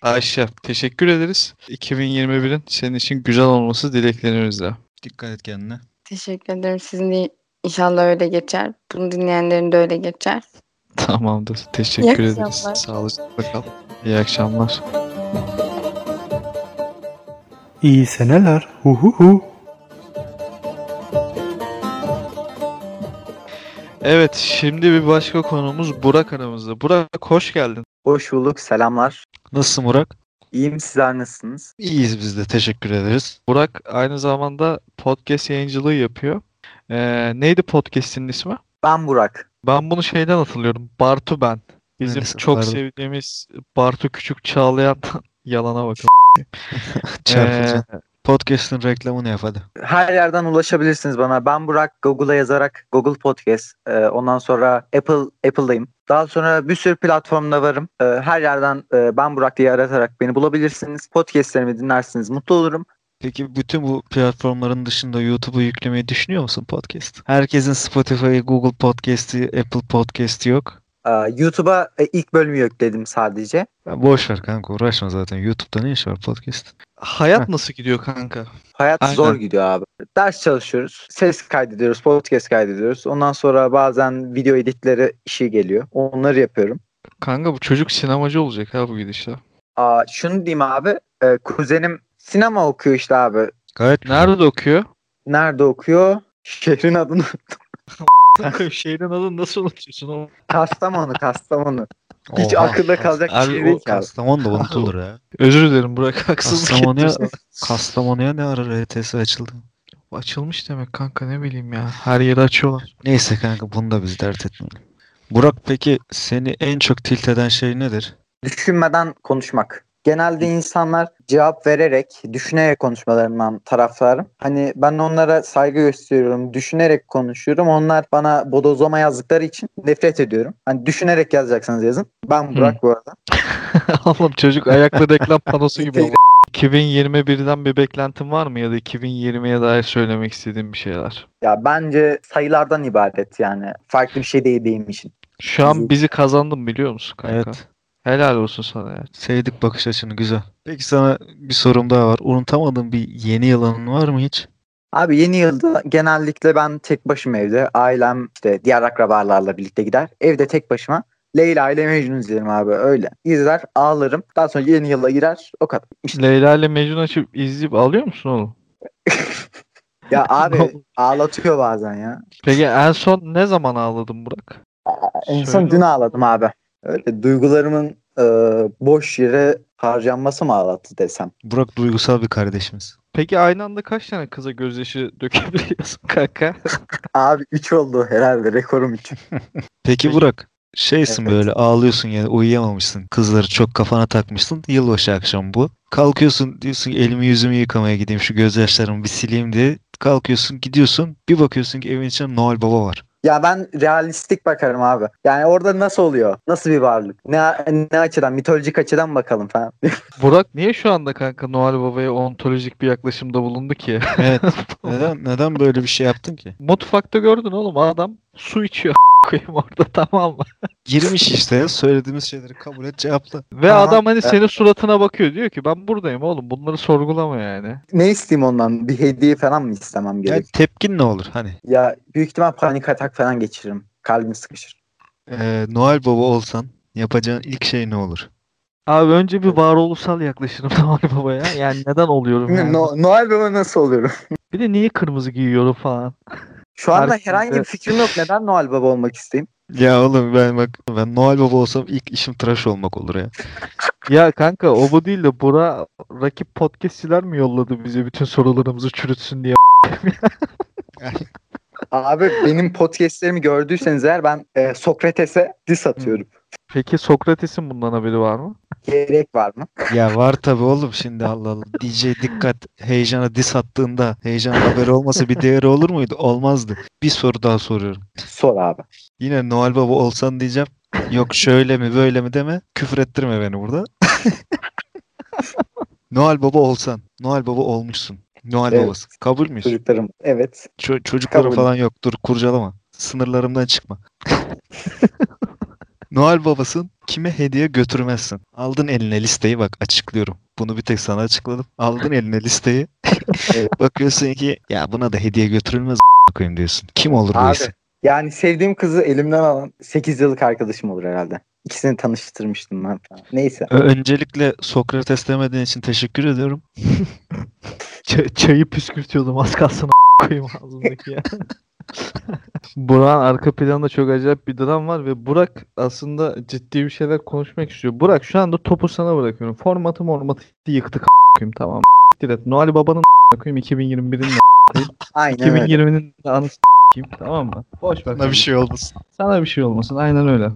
Ayşe teşekkür ederiz. 2021'in senin için güzel olması dileklerimizle. Dikkat et kendine. Teşekkür ederim. Sizin de inşallah öyle geçer. Bunu dinleyenlerin de öyle geçer. Tamamdır. Teşekkür ederiz. akşamlar. Sağlıcakla kal. İyi akşamlar. İyi seneler. Hu hu hu. Evet, şimdi bir başka konumuz Burak aramızda. Burak hoş geldin. Hoş bulduk, selamlar. Nasılsın Burak? İyiyim, sizler nasılsınız? İyiyiz biz de teşekkür ederiz. Burak aynı zamanda podcast yayıncılığı yapıyor. Ee, neydi podcast'in ismi? Ben Burak. Ben bunu şeyden hatırlıyorum. Bartu ben. Bizim Neresi çok Bartu? sevdiğimiz Bartu Küçük Çağlayan yalana bakın. Çarpıcı. Podcast'ın reklamını yap hadi. Her yerden ulaşabilirsiniz bana. Ben Burak Google'a yazarak Google Podcast. e, ondan sonra Apple Apple'dayım. Daha sonra bir sürü platformda varım. E, her yerden e, ben Burak diye aratarak beni bulabilirsiniz. Podcastlerimi dinlersiniz. Mutlu olurum. Peki bütün bu platformların dışında YouTube'u yüklemeyi düşünüyor musun podcast? Herkesin Spotify, Google Podcast'i, Apple Podcast'i yok. YouTube'a e, ilk bölümü yükledim sadece. Ya boş ver kanka uğraşma zaten. YouTube'da ne iş var podcast? Hayat Heh. nasıl gidiyor kanka? Hayat Aynen. zor gidiyor abi. Ders çalışıyoruz. Ses kaydediyoruz. Podcast kaydediyoruz. Ondan sonra bazen video editleri işi geliyor. Onları yapıyorum. Kanka bu çocuk sinemacı olacak ha bu gidişle. Aa, şunu diyeyim abi. e, kuzenim sinema okuyor işte abi. Gayet. Nerede okuyor? Nerede okuyor? Şehrin adını. Şehrin adını nasıl unutuyorsun oğlum? Kastamonu, Kastamonu. Hiç Oha. akılda kalacak bir Abi şey o değil ki abi. Kastamonu da unutulur ya. Özür dilerim Burak haksızlık Kastamonu'ya, ettim. Kastamonu'ya ne ara RTS açıldı? Açılmış demek kanka ne bileyim ya. Her yeri açıyorlar. Neyse kanka bunu da biz dert etmeyelim. Burak peki seni en çok tilt eden şey nedir? Düşünmeden konuşmak. Genelde insanlar cevap vererek, düşünerek konuşmalarından taraftarım. Hani ben onlara saygı gösteriyorum, düşünerek konuşuyorum. Onlar bana bodozlama yazdıkları için nefret ediyorum. Hani düşünerek yazacaksınız yazın. Ben Burak bu arada. Oğlum çocuk ayaklı reklam panosu gibi. Instagram- 2021'den bir beklentin var mı ya da 2020'ye dair söylemek istediğin bir şeyler? Ya bence sayılardan ibaret yani. Farklı bir şey değil benim için. Şu an bizi kazandın biliyor musun kanka? Evet. Helal olsun sana ya. Sevdik bakış açını güzel. Peki sana bir sorum daha var. Unutamadığın bir yeni yılanın var mı hiç? Abi yeni yılda genellikle ben tek başıma evde. Ailem işte diğer akrabalarla birlikte gider. Evde tek başıma. Leyla ile Mecnun izlerim abi öyle. İzler ağlarım. Daha sonra yeni yıla girer. O kadar. İşte Leyla ile Mecnun açıp izleyip alıyor musun oğlum? ya abi ağlatıyor bazen ya. Peki en son ne zaman ağladın Burak? En son Söyle. dün ağladım abi. Öyle duygularımın e, boş yere harcanması mı ağlattı desem. Burak duygusal bir kardeşimiz. Peki aynı anda kaç tane kıza gözyaşı dökebiliyorsun kanka? Abi 3 oldu herhalde rekorum 3. Peki Burak şeysin Evet. böyle ağlıyorsun yani uyuyamamışsın. Kızları çok kafana takmışsın. Yılbaşı akşamı bu. Kalkıyorsun diyorsun elimi yüzümü yıkamaya gideyim şu gözyaşlarımı bir sileyim diye. Kalkıyorsun gidiyorsun bir bakıyorsun ki evin içinde Noel Baba var. Ya ben realistik bakarım abi. Yani orada nasıl oluyor? Nasıl bir varlık? Ne, ne açıdan? Mitolojik açıdan bakalım falan. Burak niye şu anda kanka Noel Baba'ya ontolojik bir yaklaşımda bulundu ki? Evet. neden neden böyle bir şey yaptın ki? Mutfakta gördün oğlum adam su içiyor koyayım orada tamam mı? Girmiş işte söylediğimiz şeyleri kabul et cevapla. Ve Aha, adam hani evet. senin suratına bakıyor diyor ki ben buradayım oğlum bunları sorgulama yani. ne isteyeyim ondan? Bir hediye falan mı istemem Yani gerek? tepkin ne olur hani? Ya büyük ihtimal panik atak falan geçiririm. Kalbim sıkışır. Ee, Noel Baba olsan yapacağın ilk şey ne olur? Abi önce bir varoluşsal yaklaşırım Noel Baba'ya. Yani neden oluyorum yani. No- Noel Baba nasıl oluyorum? Bir de niye kırmızı giyiyorum falan. Şu anda Herkes herhangi bir fikrim yok. Neden Noel Baba olmak isteyeyim? Ya oğlum ben bak ben Noel Baba olsam ilk işim tıraş olmak olur ya. Ya kanka o bu değil de Bura rakip podcastçiler mi yolladı bize bütün sorularımızı çürütsün diye. Abi benim podcastlerimi gördüyseniz eğer ben e, Sokrates'e diss atıyorum. Peki Sokrates'in bundan haberi var mı? Gerek var mı? Ya var tabi oğlum şimdi Allah Allah. DJ dikkat heyecana dis attığında heyecan haberi olmasa bir değeri olur muydu? Olmazdı. Bir soru daha soruyorum. Sor abi. Yine Noel Baba olsan diyeceğim. Yok şöyle mi böyle mi deme. Küfür ettirme beni burada. Noel Baba olsan. Noel Baba olmuşsun. Noel Evet. babası. Kabul müyüz? Çocuklarım. Evet. Ço- çocukları Kabul. falan yok. Dur kurcalama. Sınırlarımdan çıkma. Noel babasın. Kime hediye götürmezsin. Aldın eline listeyi bak açıklıyorum. Bunu bir tek sana açıkladım. Aldın eline listeyi. Bakıyorsun ki ya buna da hediye götürülmez koyayım diyorsun. Kim olur bu Abi isim? yani sevdiğim kızı elimden alan 8 yıllık arkadaşım olur herhalde. İkisini tanıştırmıştım ben falan. Neyse. Öncelikle Sokrates demediğin için teşekkür ediyorum. Ç- çayı püskürtüyordum az kalsın a- koyayım ağzımdaki ya. Burak'ın arka planında çok acayip bir dram var ve Burak aslında ciddi bir şeyler konuşmak istiyor. Burak şu anda topu sana bırakıyorum. Formatı mormatı yıktık a- koyayım tamam. Direkt Noel Baba'nın a- koyayım 2021'in Aynen öyle. 2020'nin de anısı s**eyim, tamam mı? Boş ver. Sana bir şey olmasın. Sana bir şey olmasın. Aynen öyle.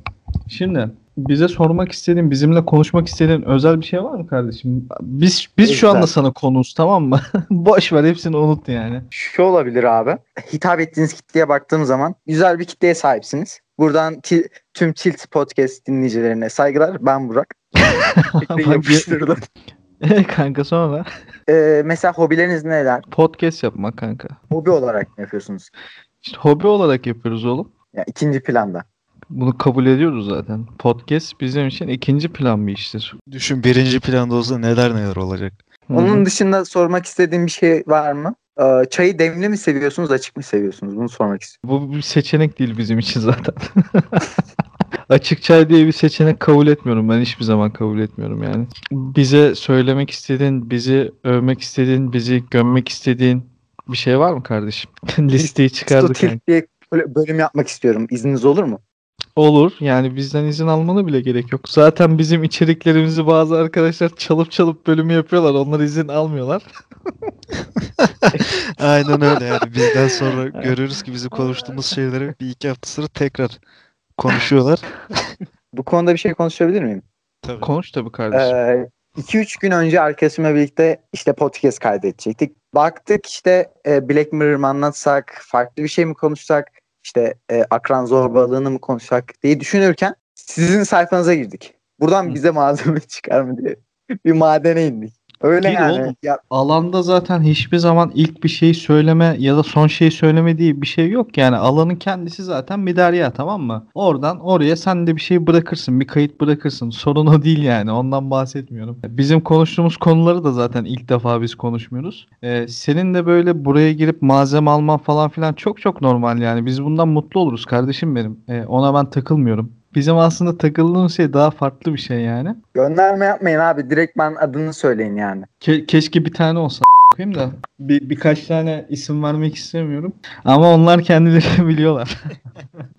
Şimdi bize sormak istediğin, bizimle konuşmak istediğin özel bir şey var mı kardeşim? Biz biz şu anda sana konuğuz tamam mı? Boş ver hepsini unut yani. Şu olabilir abi. Hitap ettiğiniz kitleye baktığım zaman güzel bir kitleye sahipsiniz. Buradan ti- tüm Tilt Podcast dinleyicilerine saygılar. Ben Burak. Yapıştırdım. E kanka sonra Ee, mesela hobileriniz neler? podcast yapmak kanka. Hobi olarak ne yapıyorsunuz? İşte hobi olarak yapıyoruz oğlum. Ya ikinci planda. Bunu kabul ediyoruz zaten. Podcast bizim için ikinci plan bir iştir. Düşün birinci planda olsa neler neler olacak. Onun dışında sormak istediğim bir şey var mı? Ee, çayı demli mi seviyorsunuz, açık mı seviyorsunuz? Bunu sormak istiyorum. Bu bir seçenek değil bizim için zaten. Açık çay diye bir seçenek kabul etmiyorum. Ben hiçbir zaman kabul etmiyorum yani. Bize söylemek istediğin, bizi övmek istediğin, bizi gömmek istediğin bir şey var mı kardeşim? Listeyi çıkardık Tilt yani. diye böyle bölüm yapmak istiyorum. İzniniz olur mu? Olur. Yani bizden izin almanı bile gerek yok. Zaten bizim içeriklerimizi bazı arkadaşlar çalıp çalıp bölümü yapıyorlar. Onlar izin almıyorlar. Aynen öyle yani bizden sonra görüyoruz ki bizim konuştuğumuz şeyleri bir iki hafta sonra tekrar konuşuyorlar. Bu konuda bir şey konuşabilir miyim? Tabii. Konuş tabii kardeşim. Ee, 2-3 gün önce arkadaşımla birlikte işte podcast kaydedecektik. Baktık işte e, Black Mirror mı anlatsak, farklı bir şey mi konuşsak, işte e, akran zorbalığını mı konuşsak diye düşünürken sizin sayfanıza girdik. Buradan bize malzeme çıkar mı diye bir madene indik. Öyle Gir yani. oğlum. Ya, Alanda zaten hiçbir zaman ilk bir şeyi söyleme ya da son şeyi söyleme diye bir şey yok. Yani alanın kendisi zaten bir derya tamam mı? Oradan oraya sen de bir şey bırakırsın, bir kayıt bırakırsın. Sorun o değil yani. Ondan bahsetmiyorum. Bizim konuştuğumuz konuları da zaten ilk defa biz konuşmuyoruz. Ee, senin de böyle buraya girip malzeme alman falan filan çok çok normal yani. Biz bundan mutlu oluruz kardeşim benim. Ee, ona ben takılmıyorum. Bizim aslında takıldığımız şey daha farklı bir şey yani. gönderme yapmayın abi. Direkt ben adını söyleyin yani. Ke- keşke bir tane olsa koyayım da bir birkaç tane isim vermek istemiyorum. Ama onlar kendileri biliyorlar.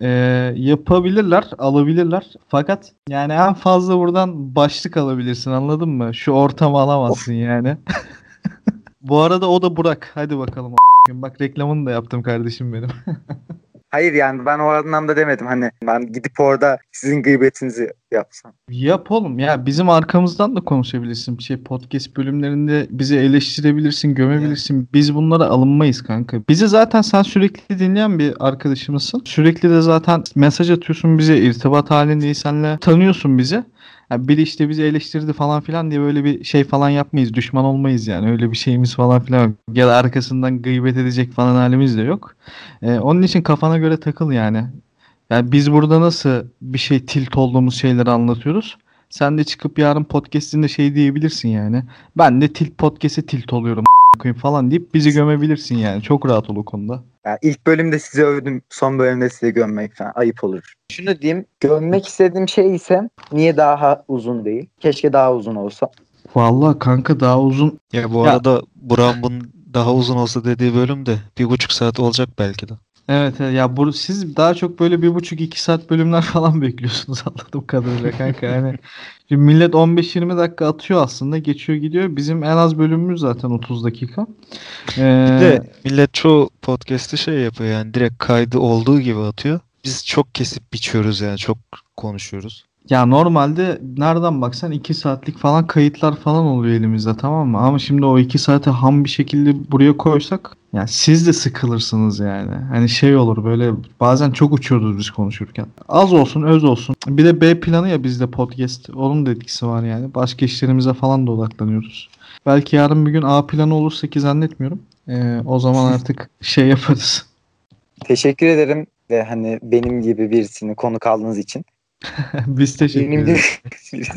Ee, yapabilirler, alabilirler. Fakat yani en fazla buradan başlık alabilirsin anladın mı? Şu ortamı alamazsın yani. Bu arada o da Burak. Hadi bakalım. Bak reklamını da yaptım kardeşim benim. Hayır yani ben o anlamda demedim. Hani ben gidip orada sizin gıybetinizi yapsam. Yap oğlum ya bizim arkamızdan da konuşabilirsin. Şey podcast bölümlerinde bizi eleştirebilirsin, gömebilirsin. Biz bunlara alınmayız kanka. Bizi zaten sen sürekli dinleyen bir arkadaşımızsın. Sürekli de zaten mesaj atıyorsun bize, irtibat halindeyiz senle. Tanıyorsun bizi. Ya biri işte bizi eleştirdi falan filan diye böyle bir şey falan yapmayız. Düşman olmayız yani. Öyle bir şeyimiz falan filan yok. Ya da arkasından gıybet edecek falan halimiz de yok. Ee, onun için kafana göre takıl yani. Yani biz burada nasıl bir şey tilt olduğumuz şeyleri anlatıyoruz. Sen de çıkıp yarın podcast'inde şey diyebilirsin yani. Ben de tilt podcast'e tilt oluyorum koyayım falan deyip bizi gömebilirsin yani. Çok rahat ol o konuda. Yani ilk bölümde size övdüm, son bölümde size gömmek falan ayıp olur. Şunu diyeyim, gömmek istediğim şey ise niye daha uzun değil? Keşke daha uzun olsa. Vallahi kanka daha uzun. Ya bu Ya- arada Burak'ın bunun daha uzun olsa dediği bölüm de bir buçuk saat olacak belki de. Evet, evet ya bu siz daha çok böyle bir buçuk iki saat bölümler falan bekliyorsunuz anladığım kadarıyla kanka. Yani şimdi millet 15-20 dakika atıyor aslında geçiyor gidiyor. Bizim en az bölümümüz zaten 30 dakika. Bir Ee, de millet çoğu podcast'i şey yapıyor yani direkt kaydı olduğu gibi atıyor. Biz çok kesip biçiyoruz yani çok konuşuyoruz. Ya normalde nereden baksan 2 saatlik falan kayıtlar falan oluyor elimizde tamam mı? Ama şimdi o 2 saate ham bir şekilde buraya koysak yani siz de sıkılırsınız yani. Hani şey olur böyle bazen çok uçuyoruz biz konuşurken. Az olsun öz olsun. Bir de B planı ya bizde podcast. Onun da etkisi var yani. Başka işlerimize falan da odaklanıyoruz. Belki yarın bir gün A planı olursa ki zannetmiyorum. Ee, o zaman artık şey yaparız. Teşekkür ederim ve hani benim gibi birisini konuk aldığınız için. Biz teşekkür ederiz.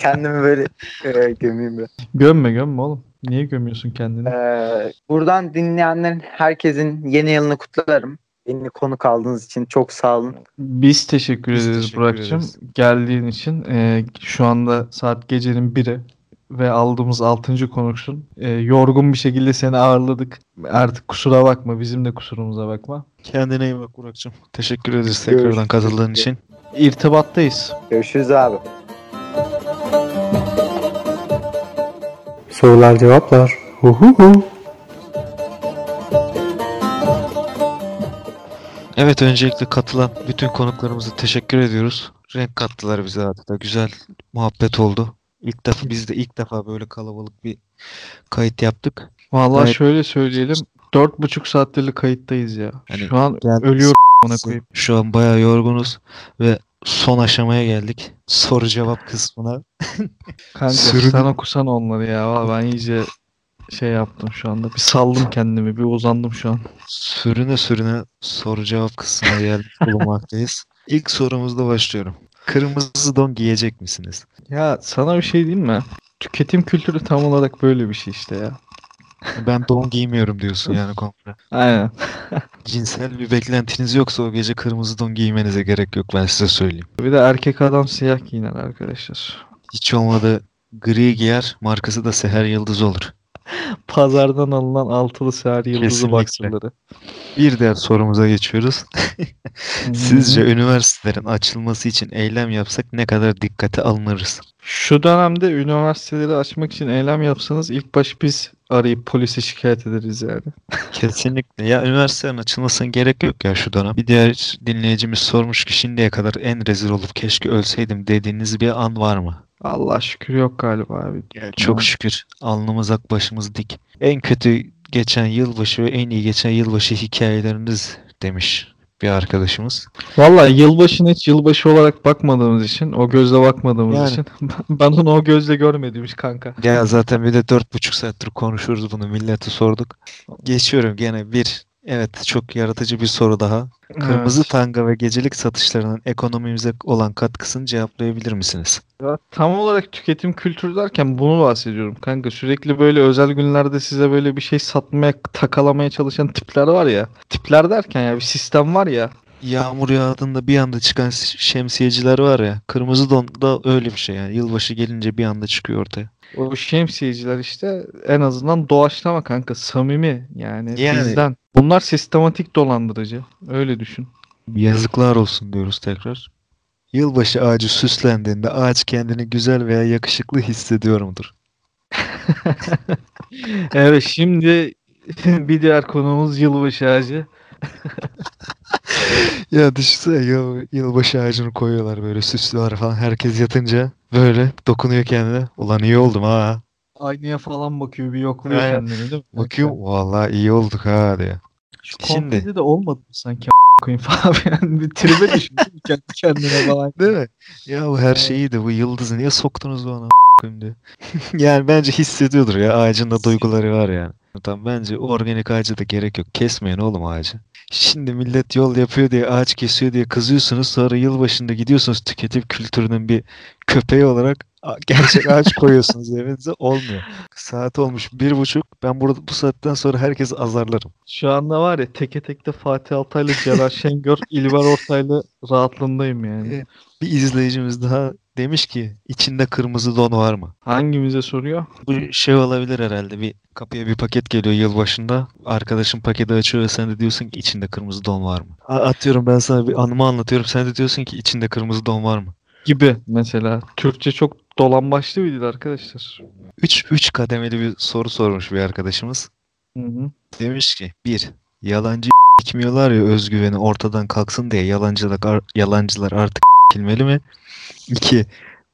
kendimi böyle e, gömeyim ben. Gömme gömme oğlum. Niye gömüyorsun kendini? Ee, buradan dinleyenlerin herkesin yeni yılını kutlarım. Beni konuk aldığınız için çok sağ olun. Biz teşekkür Biz ederiz Burak'cığım. Geldiğin için. Ee, şu anda saat gecenin biri ve aldığımız 6. konuksun. Ee, yorgun bir şekilde seni ağırladık. Artık kusura bakma. Bizim de kusurumuza bakma. Kendine iyi bak Burak'cığım. Teşekkür ederiz tekrardan Görüşürüz. katıldığın için. İrtibattayız. Görüşürüz abi. Sorular cevaplar. Hu hu hu. Evet öncelikle katılan bütün konuklarımıza teşekkür ediyoruz. Renk kattılar bize adeta. Güzel muhabbet oldu. İlk defa biz de ilk defa böyle kalabalık bir kayıt yaptık. Vallahi Evet. şöyle söyleyelim. Dört buçuk saattirlik kayıttayız ya. Hani Şu an geldik. ölüyorum ona koyayım. Şu an bayağı yorgunuz ve son aşamaya geldik. Soru cevap kısmına. Kanka Sürün- sen okusan onları ya. Vallahi ben iyice şey yaptım şu anda. Bir saldım kendimi. Bir uzandım şu an. Sürüne sürüne soru cevap kısmına geldik bulunmaktayız. İlk sorumuzda başlıyorum. Kırmızı don giyecek misiniz? Ya sana bir şey diyeyim mi? Tüketim kültürü tam olarak böyle bir şey işte ya. Ben don giymiyorum diyorsun yani komple. Aynen. Cinsel bir beklentiniz yoksa o gece kırmızı don giymenize gerek yok ben size söyleyeyim. Bir de erkek adam siyah giyiner arkadaşlar. Hiç olmadı gri giyer markası da Seher Yıldız olur. Pazardan alınan altılı seher yıldızı Kesinlikle. baksırları. Bir diğer sorumuza geçiyoruz. Sizce üniversitelerin açılması için eylem yapsak ne kadar dikkate alınırız? Şu dönemde üniversiteleri açmak için eylem yapsanız ilk baş biz arayıp polise şikayet ederiz yani. Kesinlikle. Ya üniversitelerin açılmasına gerek yok ya şu dönem. Bir diğer dinleyicimiz sormuş ki şimdiye kadar en rezil olup keşke ölseydim dediğiniz bir an var mı? Allah şükür yok galiba abi. Çok şükür. Alnımız ak başımız dik. En kötü geçen yılbaşı ve en iyi geçen yılbaşı hikayeleriniz demiş bir arkadaşımız. Vallahi yılbaşına hiç yılbaşı olarak bakmadığımız için, o gözle bakmadığımız Yani. için ben onu o gözle görmedim hiç kanka. Ya zaten bir de dört buçuk saattir konuşuyoruz bunu millete sorduk. Geçiyorum gene bir evet çok yaratıcı bir soru daha. Kırmızı Evet. tanga ve gecelik satışlarının ekonomimize olan katkısını cevaplayabilir misiniz? Ya tam olarak tüketim kültürü derken bunu bahsediyorum kanka. Sürekli böyle özel günlerde size böyle bir şey satmaya, takalamaya çalışan tipler var ya. Tipler derken ya bir sistem var ya. Yağmur yağdığında bir anda çıkan şemsiyeciler var ya. Kırmızı don da öyle bir şey yani. Yılbaşı gelince bir anda çıkıyor ortaya. O şemsiyeciler işte en azından doğaçlama kanka. Samimi yani, Yani- bizden. Bunlar sistematik dolandırıcı. Öyle düşün. Yazıklar olsun diyoruz tekrar. Yılbaşı ağacı süslendiğinde ağaç kendini güzel veya yakışıklı hissediyor mudur? Evet şimdi bir diğer konumuz yılbaşı ağacı. Ya düşünsene ya yılbaşı ağacını koyuyorlar böyle süslüyorlar falan. Herkes yatınca böyle dokunuyor kendine. Ulan iyi oldum ha. Aynaya falan bakıyor bir yokluyor Aynen. kendini değil mi? Bakıyorum vallahi iyi olduk ha diye. Şu Şimdi de olmadı mı sanki koyayım falan yani bir tribe düşün değil mi? kendi kendine falan. değil mi? Ya bu her şey iyiydi. Bu yıldızı niye soktunuz bana koyayım diye. Yani bence hissediyordur ya. Ağacın da duyguları var yani. Tamam bence organik ağaca da gerek yok. Kesmeyin oğlum ağacı. Şimdi millet yol yapıyor diye ağaç kesiyor diye kızıyorsunuz. Sonra yılbaşında gidiyorsunuz tüketim kültürünün bir köpeği olarak gerçek ağaç koyuyorsunuz evinize. Olmuyor. Saat olmuş bir buçuk. Ben burada bu saatten sonra herkes azarlarım. Şu anda var ya teke tekte Fatih Altaylı, Celal Şengör, İlber Ortaylı rahatlığındayım yani. Bir izleyicimiz daha demiş ki içinde kırmızı don var mı? Hangimize soruyor? Bu şey olabilir herhalde. Bir kapıya bir paket geliyor yılbaşında. Arkadaşın paketi açıyor ve sen de diyorsun ki içinde kırmızı don var mı? A- Atıyorum ben sana bir anımı anlatıyorum. Sen de diyorsun ki içinde kırmızı don var mı? Gibi mesela. Türkçe çok dolambaçlı bir dil arkadaşlar. 3 3 kademeli bir soru sormuş bir arkadaşımız. Hı hı. Demiş ki 1. Yalancı dikmiyorlar ya özgüveni ortadan kalksın diye yalancılar, yalancılar artık kilmeli mi? 2.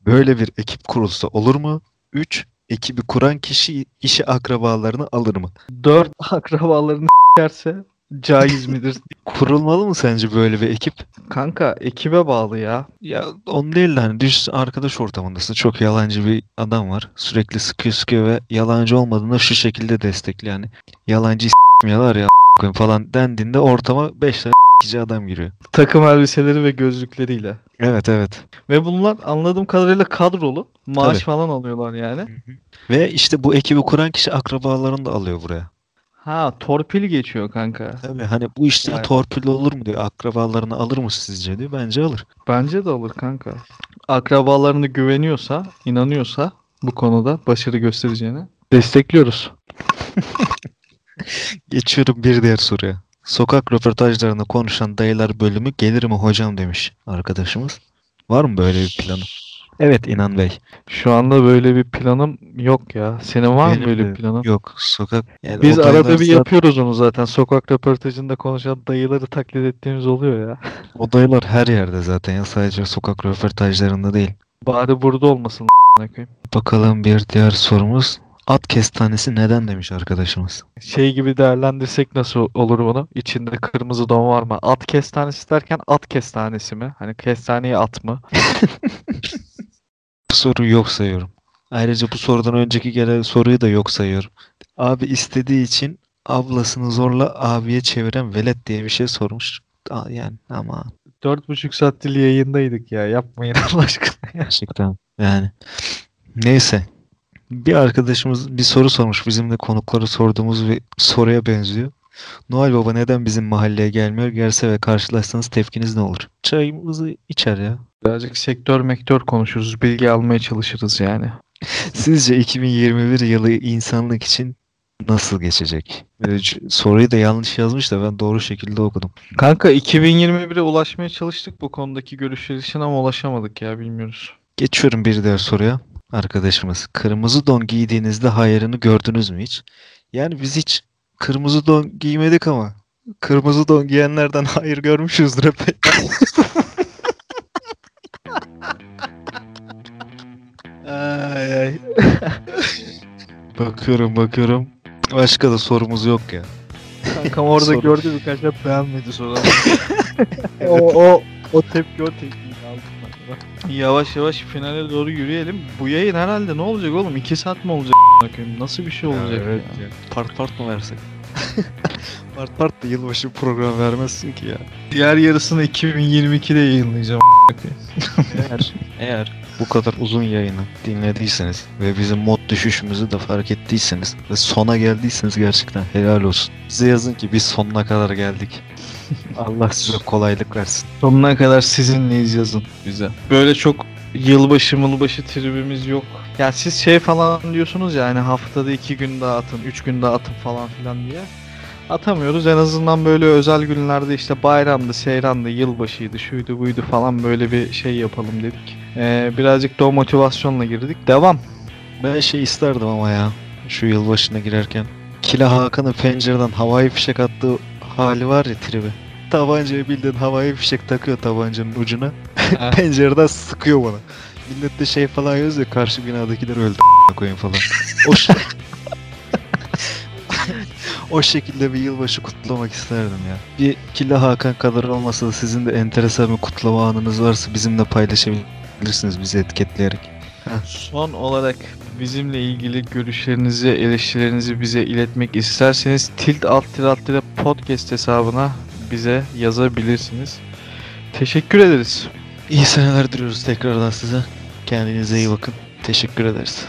Böyle bir ekip kurulsa olur mu? 3. Ekibi kuran kişi işi akrabalarını alır mı? Dört akrabalarını s**erse caiz midir? Kurulmalı mı sence böyle bir ekip? Kanka ekibe bağlı ya. Ya on değil de hani düz arkadaş ortamındasın. Çok yalancı bir adam var. Sürekli sıkıyor sıkıyor ve yalancı olmadığında şu şekilde destekli yani. Yalancı s**miyorlar ya falan dendiğinde ortama 5 tane s**kici adam giriyor. Takım elbiseleri ve gözlükleriyle. Evet evet. Ve bunlar anladığım kadarıyla kadrolu. Maaş Tabii. falan alıyorlar yani. Ve işte bu ekibi kuran kişi akrabalarını da alıyor buraya. Ha torpil geçiyor kanka. Tabii hani bu işte Vay. torpil olur mu diyor. Akrabalarını alır mı sizce diyor. Bence alır. Bence de alır kanka. Akrabalarını güveniyorsa, inanıyorsa bu konuda başarı göstereceğine destekliyoruz. Geçiyorum bir diğer soruya. Sokak röportajlarında konuşan dayılar bölümü gelir mi hocam demiş arkadaşımız. Var mı böyle bir planı? Evet İnan Bey. Şu anda böyle bir planım yok ya. Senin var mı Benim böyle de bir planın? Yok sokak. Yani Biz odaylar arada bir zaten- yapıyoruz onu zaten. Sokak röportajında konuşan dayıları taklit ettiğimiz oluyor ya. Odaylar her yerde zaten ya sadece sokak röportajlarında değil. Bari burada olmasın a**ına koyayım. Bakalım bir diğer sorumuz. At kestanesi neden demiş arkadaşımız. Şey gibi değerlendirsek nasıl olur bunu? İçinde kırmızı don var mı? At kestanesi derken at kestanesi mi? Hani kestaneye at mı? Bu soruyu yok sayıyorum. Ayrıca bu sorudan önceki gelen soruyu da yok sayıyorum. Abi istediği için ablasını zorla abiye çeviren velet diye bir şey sormuş. Aa, Yani ama Dört buçuk saattir yayındaydık ya. Yapmayın Allah aşkına. gerçekten yani. Neyse. Bir arkadaşımız bir soru sormuş. Bizim de konukları sorduğumuz bir soruya benziyor. Noel Baba neden bizim mahalleye gelmiyor? Gelse ve karşılaşsanız tepkiniz ne olur? Çayımızı içer ya. Birazcık sektör mektör konuşuruz. Bilgi almaya çalışırız yani. Sizce 2021 yılı insanlık için nasıl geçecek? C- soruyu da yanlış yazmış da ben doğru şekilde okudum. Kanka 2021'e ulaşmaya çalıştık bu konudaki görüşler için ama ulaşamadık ya bilmiyoruz. Geçiyorum bir diğer soruya. Arkadaşımız kırmızı don giydiğinizde hayırını gördünüz mü hiç? Yani biz hiç kırmızı don giymedik ama kırmızı don giyenlerden hayır görmüşüzdür hep. Ay ay. Bakıyorum bakıyorum. Başka da sorumuz yok ya. Kankam orada Soru. gördü birkaç hep beğenmedi sonra. o, o, o tepki o ben. Yavaş yavaş finale doğru yürüyelim. Bu yayın herhalde ne olacak oğlum? 2 saat mi olacak? Nasıl bir şey olacak evet ya? ya. Part part mı versek? part part da yılbaşı program vermezsin ki ya. Diğer yarısını 2022'de yayınlayacağım. Eğer, eğer bu kadar uzun yayını dinlediyseniz ve bizim mod düşüşümüzü de fark ettiyseniz ve sona geldiyseniz gerçekten helal olsun. Bize yazın ki biz sonuna kadar geldik. Allah size kolaylık versin. Sonuna kadar sizinleyiz yazın bize. Böyle çok yılbaşı mılbaşı tribimiz yok. Ya siz şey falan diyorsunuz ya hani haftada iki gün daha atın, üç gün daha atın falan filan diye. Atamıyoruz en azından böyle özel günlerde işte bayramdı, seyrandı, yılbaşıydı, şuydu buydu falan böyle bir şey yapalım dedik. Ee, birazcık da o motivasyonla girdik. Devam. Ben şey isterdim ama ya şu yılbaşına girerken. Kila Hakan'ın pencereden havai fişek attığı hali var ya tribi. Tabancaya bildiğin havai fişek takıyor tabancanın ucuna. Pencereden sıkıyor bana. Millet de şey falan yazıyor karşı binadakiler öldü koyayım falan. O, ş- o şekilde bir yılbaşı kutlamak isterdim ya. Bir Killa Hakan kadar olmasa da sizin de enteresan bir kutlama anınız varsa bizimle paylaşabilirsiniz bizi etiketleyerek. Son olarak bizimle ilgili görüşlerinizi, eleştirilerinizi bize iletmek isterseniz tilt alt tilt tilt podcast hesabına bize yazabilirsiniz. Teşekkür ederiz. İyi seneler diliyoruz tekrardan size. Kendinize iyi bakın. Teşekkür ederiz.